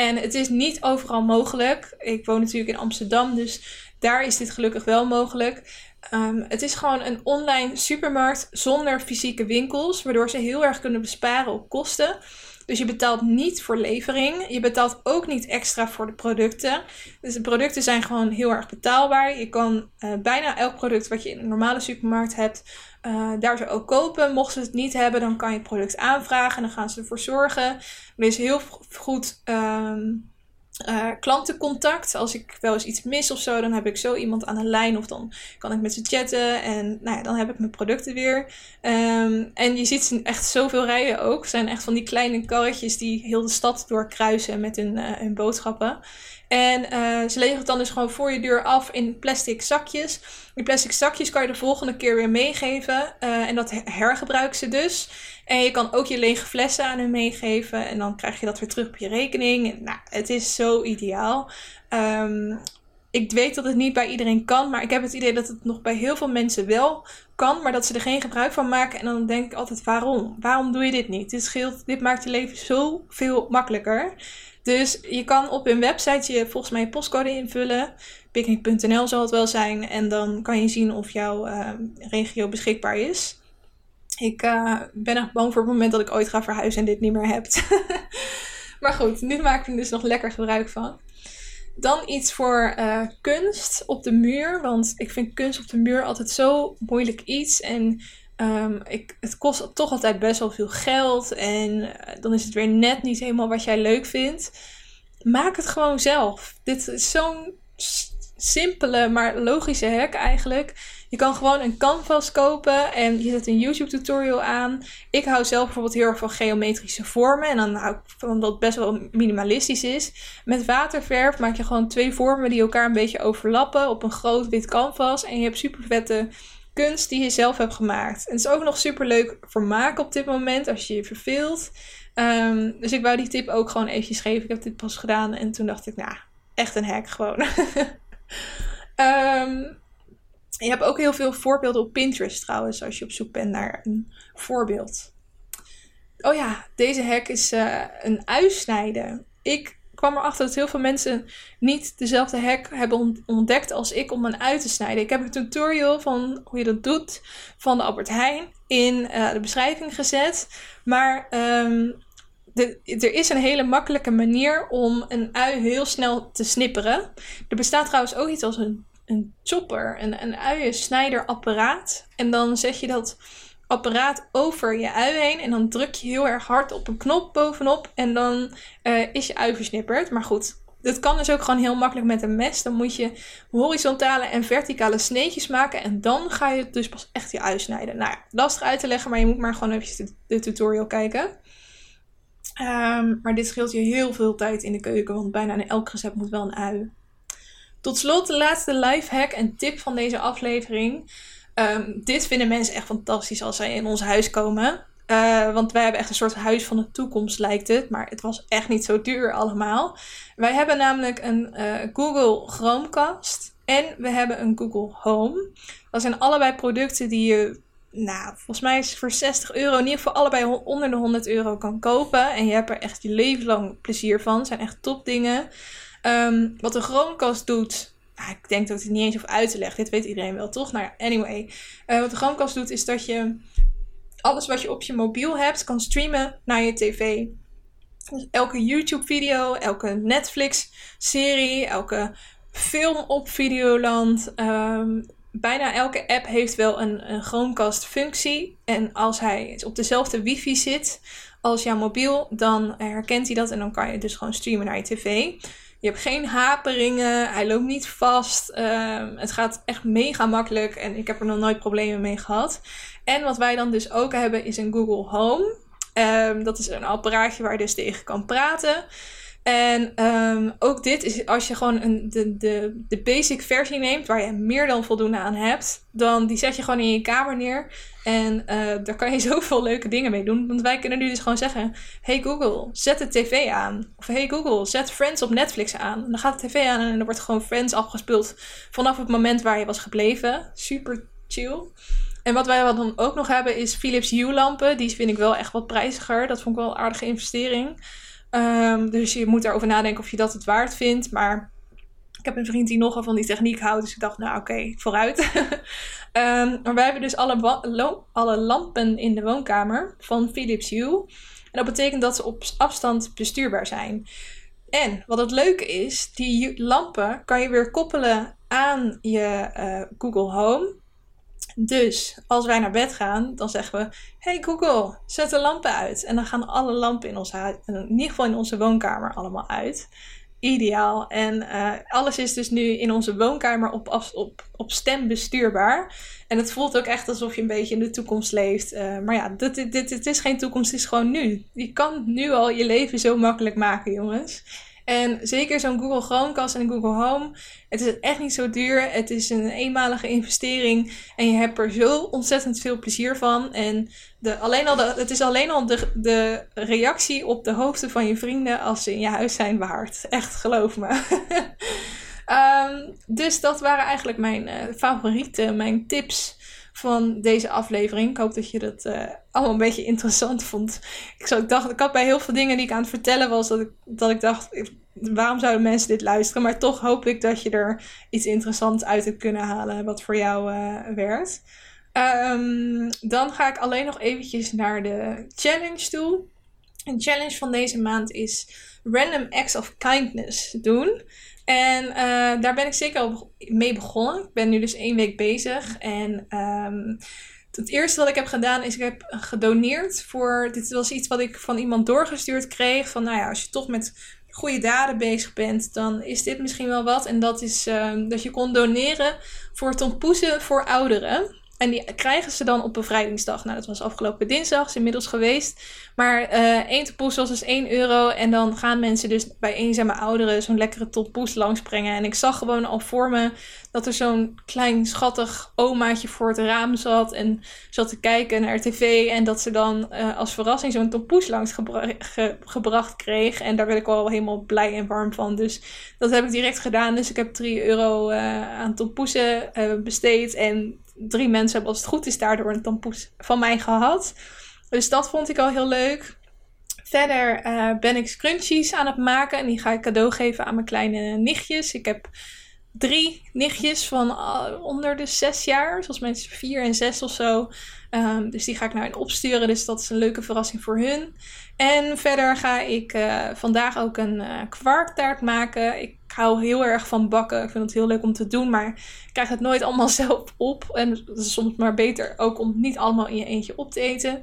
En het is niet overal mogelijk. Ik woon natuurlijk in Amsterdam, dus daar is dit gelukkig wel mogelijk. Um, het is gewoon een online supermarkt zonder fysieke winkels, waardoor ze heel erg kunnen besparen op kosten. Dus je betaalt niet voor levering. Je betaalt ook niet extra voor de producten. Dus de producten zijn gewoon heel erg betaalbaar. Je kan uh, bijna elk product wat je in een normale supermarkt hebt, uh, daar zo ook kopen. Mochten ze het niet hebben, dan kan je product aanvragen en dan gaan ze ervoor zorgen. Er is heel goed. Um, uh, klantencontact. Als ik wel eens iets mis of zo, dan heb ik zo iemand aan de lijn. Of dan kan ik met ze chatten. En nou ja, dan heb ik mijn producten weer. Um, en je ziet echt zoveel rijden ook. Het zijn echt van die kleine karretjes die heel de stad doorkruisen met hun, hun boodschappen. En uh, ze leveren het dan dus gewoon voor je deur af in plastic zakjes. Die plastic zakjes kan je de volgende keer weer meegeven. En dat hergebruiken ze dus. En je kan ook je lege flessen aan hen meegeven. En dan krijg je dat weer terug op je rekening. Nou, het is zo ideaal. Um, ik weet dat het niet bij iedereen kan. Maar ik heb het idee dat het nog bij heel veel mensen wel kan. Maar dat ze er geen gebruik van maken. En dan denk ik altijd, waarom? Waarom doe je dit niet? Dit, scheelt, dit maakt je leven zo veel makkelijker. Dus je kan op hun website je volgens mij je postcode invullen. Picnic.nl zal het wel zijn. En dan kan je zien of jouw uh, regio beschikbaar is. Ik uh, ben echt bang voor het moment dat ik ooit ga verhuizen en dit niet meer heb. maar goed, nu maak ik er dus nog lekker gebruik van. Dan iets voor uh, kunst op de muur. Want ik vind kunst op de muur altijd zo moeilijk iets. En um, ik, het kost toch altijd best wel veel geld. En dan is het weer net niet helemaal wat jij leuk vindt. Maak het gewoon zelf. Dit is zo'n simpele, maar logische hack eigenlijk. Je kan gewoon een canvas kopen en je zet een YouTube tutorial aan. Ik hou zelf bijvoorbeeld heel erg van geometrische vormen. En dan hou ik van dat best wel minimalistisch is. Met waterverf maak je gewoon twee vormen die elkaar een beetje overlappen op een groot wit canvas. En je hebt super vette kunst die je zelf hebt gemaakt. En het is ook nog super leuk maken op dit moment als je je verveelt. Um, dus ik wou die tip ook gewoon eventjes geven. Ik heb dit pas gedaan en toen dacht ik, nou, echt een hack gewoon. um, je hebt ook heel veel voorbeelden op Pinterest trouwens, als je op zoek bent naar een voorbeeld. Oh ja, deze hack is uh, een uitsnijden. Ik kwam erachter dat heel veel mensen niet dezelfde hack hebben ontdekt als ik om een ui te snijden. Ik heb een tutorial van hoe je dat doet van de Albert Heijn in uh, de beschrijving gezet. Maar de, er is een hele makkelijke manier om een ui heel snel te snipperen. Er bestaat trouwens ook iets als een een chopper, een, een uiensnijderapparaat. En dan zet je dat apparaat over je ui heen. En dan druk je heel erg hard op een knop bovenop. En dan uh, is je ui versnipperd. Maar goed, dat kan dus ook gewoon heel makkelijk met een mes. Dan moet je horizontale en verticale sneetjes maken. En dan ga je dus pas echt je ui snijden. Nou ja, lastig uit te leggen, maar je moet maar gewoon even de, tutorial kijken. Um, maar dit scheelt je heel veel tijd in de keuken. Want bijna in elk recept moet wel een ui. Tot slot de laatste life hack en tip van deze aflevering. Ehm, dit vinden mensen echt fantastisch als zij in ons huis komen. Uh, want wij hebben echt een soort huis van de toekomst, lijkt het. Maar het was echt niet zo duur allemaal. Wij hebben namelijk een uh, Google Chromecast. En we hebben een Google Home. Dat zijn allebei producten die je, nou, volgens mij is voor 60 euro, in ieder geval allebei onder de 100 euro kan kopen. En je hebt er echt je leven lang plezier van. Zijn echt top dingen. Um, wat de Chromecast doet. Ik denk dat ik het niet eens hoef uit te leggen. Dit weet iedereen wel, toch? Nou anyway. Uh, wat de Chromecast doet is dat je alles wat je op je mobiel hebt kan streamen naar je tv. Dus elke YouTube-video, elke Netflix-serie, elke film op Videoland. Um, bijna elke app heeft wel een, een Chromecast-functie. En als hij op dezelfde wifi zit als jouw mobiel, dan herkent hij dat en dan kan je dus gewoon streamen naar je tv. Je hebt geen haperingen. Hij loopt niet vast. Ehm, het gaat echt mega makkelijk. En ik heb er nog nooit problemen mee gehad. En wat wij dan dus ook hebben is een Google Home. Um, dat is een apparaatje waar je dus tegen kan praten. En um, ook dit is als je gewoon een, de, de, de basic versie neemt, waar je meer dan voldoende aan hebt, dan die zet je gewoon in je kamer neer. En uh, daar kan je zoveel leuke dingen mee doen. Want wij kunnen nu dus gewoon zeggen: Hey Google, zet de tv aan. Of Hey Google, zet Friends op Netflix aan. En dan gaat de tv aan en dan wordt gewoon Friends afgespeeld vanaf het moment waar je was gebleven. Super chill. En wat wij dan ook nog hebben is Philips Hue lampen. Die vind ik wel echt wat prijziger. Dat vond ik wel een aardige investering. Um, dus je moet daarover nadenken of je dat het waard vindt. Maar ik heb een vriend die nogal van die techniek houdt. Dus ik dacht, nou oké, vooruit. um, maar wij hebben dus alle, alle lampen in de woonkamer van Philips Hue. En dat betekent dat ze op afstand bestuurbaar zijn. En wat het leuke is, die lampen kan je weer koppelen aan je uh, Google Home. Dus als wij naar bed gaan, dan zeggen we: Hey Google, zet de lampen uit. En dan gaan alle lampen in ons in ieder geval in onze woonkamer, allemaal uit. Ideaal. En uh, alles is dus nu in onze woonkamer op, op, op stem bestuurbaar. En het voelt ook echt alsof je een beetje in de toekomst leeft. Uh, maar ja, dit, dit, dit, dit is geen toekomst, het is gewoon nu. Je kan nu al je leven zo makkelijk maken, jongens. En zeker zo'n Google Chromecast en Google Home. Het is echt niet zo duur. Het is een eenmalige investering. En je hebt er zo ontzettend veel plezier van. En de, alleen al de, het is alleen al de, de reactie op de hoofden van je vrienden als ze in je huis zijn waard. Echt, geloof me. um, dus dat waren eigenlijk mijn uh, favorieten, mijn tips van deze aflevering. Ik hoop dat je dat uh, allemaal een beetje interessant vond. Ik, ik, dacht, ik had bij heel veel dingen die ik aan het vertellen was, dat ik, dat ik dacht, waarom zouden mensen dit luisteren? Maar toch hoop ik dat je er iets interessants uit hebt kunnen halen wat voor jou uh, werkt. Um, dan ga ik alleen nog eventjes naar de challenge toe. Een challenge van deze maand is Random Acts of Kindness doen. En uh, daar ben ik zeker al mee begonnen. Ik ben nu dus één week bezig. En um, het eerste wat ik heb gedaan is ik heb gedoneerd voor. Dit was iets wat ik van iemand doorgestuurd kreeg. Van nou ja, als je toch met goede daden bezig bent, dan is dit misschien wel wat. En dat is uh, dat je kon doneren voor tompoezen voor ouderen. En die krijgen ze dan op bevrijdingsdag. Nou, dat was afgelopen dinsdag, is inmiddels geweest. Maar uh, één tompoes was dus 1 euro. En dan gaan mensen dus bij eenzame ouderen zo'n lekkere tompoes langsbrengen. En ik zag gewoon al voor me dat er zo'n klein schattig omaatje voor het raam zat. En zat te kijken naar tv. En dat ze dan uh, als verrassing zo'n tompoes langs gebra ge gebracht kreeg. En daar werd ik al helemaal blij en warm van. Dus dat heb ik direct gedaan. Dus ik heb 3 euro uh, aan tompoesen besteed. En drie mensen hebben als het goed is daardoor een tampoes van mij gehad. Dus dat vond ik al heel leuk. Verder uh, ben ik scrunchies aan het maken en die ga ik cadeau geven aan mijn kleine nichtjes. Ik heb drie nichtjes van uh, onder de zes jaar, zoals mensen vier en zes of zo. Um, dus die ga ik naar hen opsturen, dus dat is een leuke verrassing voor hun. En verder ga ik uh, vandaag ook een kwarktaart maken. Hou heel erg van bakken. Ik vind het heel leuk om te doen, maar ik krijg het nooit allemaal zelf op. En dat is soms maar beter ook om het niet allemaal in je eentje op te eten.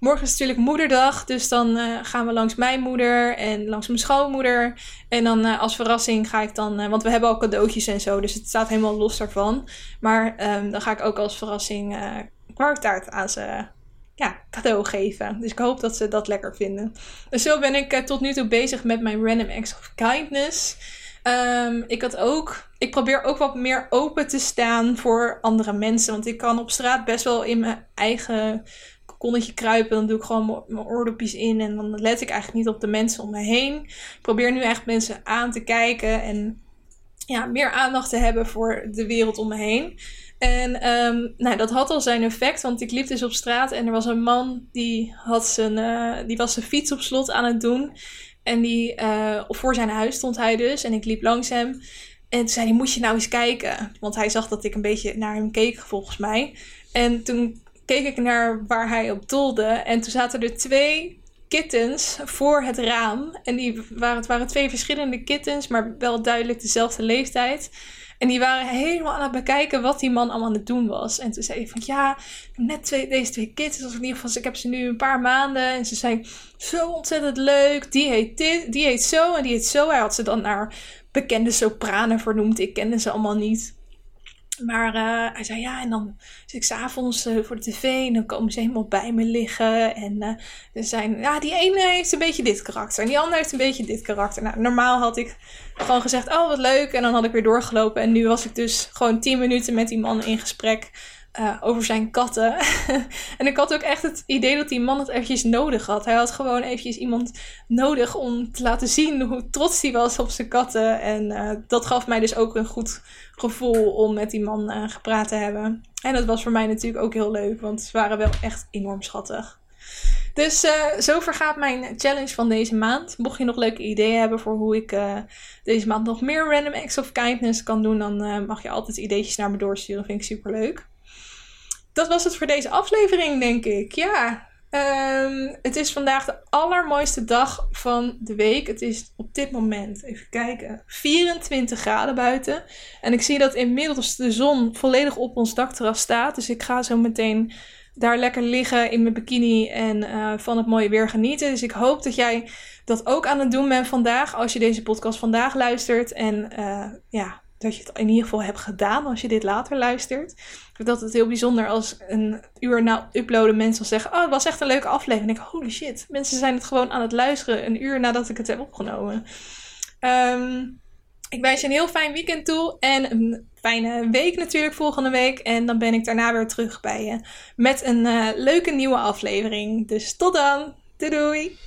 Morgen is natuurlijk moederdag, dus dan uh, gaan we langs mijn moeder en langs mijn schoonmoeder. En dan uh, als verrassing ga ik dan, uh, want we hebben al cadeautjes en zo, dus het staat helemaal los daarvan. Maar um, dan ga ik ook als verrassing kwarktaart aan ze ja, cadeau geven. Dus ik hoop dat ze dat lekker vinden. Dus zo ben ik tot nu toe bezig met mijn Random Acts of Kindness. Um, ik had ook. Ik probeer ook wat meer open te staan voor andere mensen. Want ik kan op straat best wel in mijn eigen konnetje kruipen. Dan doe ik gewoon mijn oordopjes in. En dan let ik eigenlijk niet op de mensen om me heen. Ik probeer nu echt mensen aan te kijken. En ja, meer aandacht te hebben voor de wereld om me heen. En um, nou, dat had al zijn effect, want ik liep dus op straat en er was een man die, had zijn, uh, die was zijn fiets op slot aan het doen. En die, uh, voor zijn huis stond hij dus. En ik liep langs hem. En toen zei hij, moet je nou eens kijken. Want hij zag dat ik een beetje naar hem keek, volgens mij. En toen keek ik naar waar hij op doelde. En toen zaten er twee kittens voor het raam. En die waren, het waren twee verschillende kittens, maar wel duidelijk dezelfde leeftijd. En die waren helemaal aan het bekijken wat die man allemaal aan het doen was. En toen zei hij van ja, net twee, deze twee kids, in ieder geval, ik heb ze nu een paar maanden. En ze zijn zo ontzettend leuk. Die heet dit, die heet zo en die heet zo. Hij had ze dan naar bekende sopranen vernoemd. Ik kende ze allemaal niet. Maar uh, hij zei ja, en dan zit ik s'avonds uh, voor de tv en dan komen ze helemaal bij me liggen. En er zijn, ja, die ene heeft een beetje dit karakter en die andere heeft een beetje dit karakter. Nou, normaal had ik gewoon gezegd, oh wat leuk. En dan had ik weer doorgelopen. En nu was ik dus gewoon 10 minuten met die man in gesprek uh, over zijn katten. en ik had ook echt het idee dat die man het eventjes nodig had. Hij had gewoon eventjes iemand nodig om te laten zien hoe trots hij was op zijn katten. En uh, dat gaf mij dus ook een goed gevoel om met die man uh, gepraat te hebben. En dat was voor mij natuurlijk ook heel leuk, want ze waren wel echt enorm schattig. Dus uh, zo vergaat mijn challenge van deze maand. Mocht je nog leuke ideeën hebben voor hoe ik deze maand nog meer random acts of kindness kan doen, dan mag je altijd ideetjes naar me doorsturen. Vind ik super leuk. Dat was het voor deze aflevering, denk ik. Ja, um, het is vandaag de allermooiste dag van de week. Het is op dit moment, even kijken, 24 graden buiten. En ik zie dat inmiddels de zon volledig op ons dakterras staat. Dus ik ga zo meteen daar lekker liggen in mijn bikini en uh, van het mooie weer genieten. Dus ik hoop dat jij dat ook aan het doen bent vandaag. Als je deze podcast vandaag luistert. En uh, ja, dat je het in ieder geval hebt gedaan als je dit later luistert. Ik vind dat het heel bijzonder als een uur na uploaden mensen zeggen... Oh, het was echt een leuke aflevering. En ik holy shit, mensen zijn het gewoon aan het luisteren een uur nadat ik het heb opgenomen. Um, ik wens je een heel fijn weekend toe en een fijne week natuurlijk volgende week. En dan ben ik daarna weer terug bij je met een uh, leuke nieuwe aflevering. Dus tot dan. Doei doei!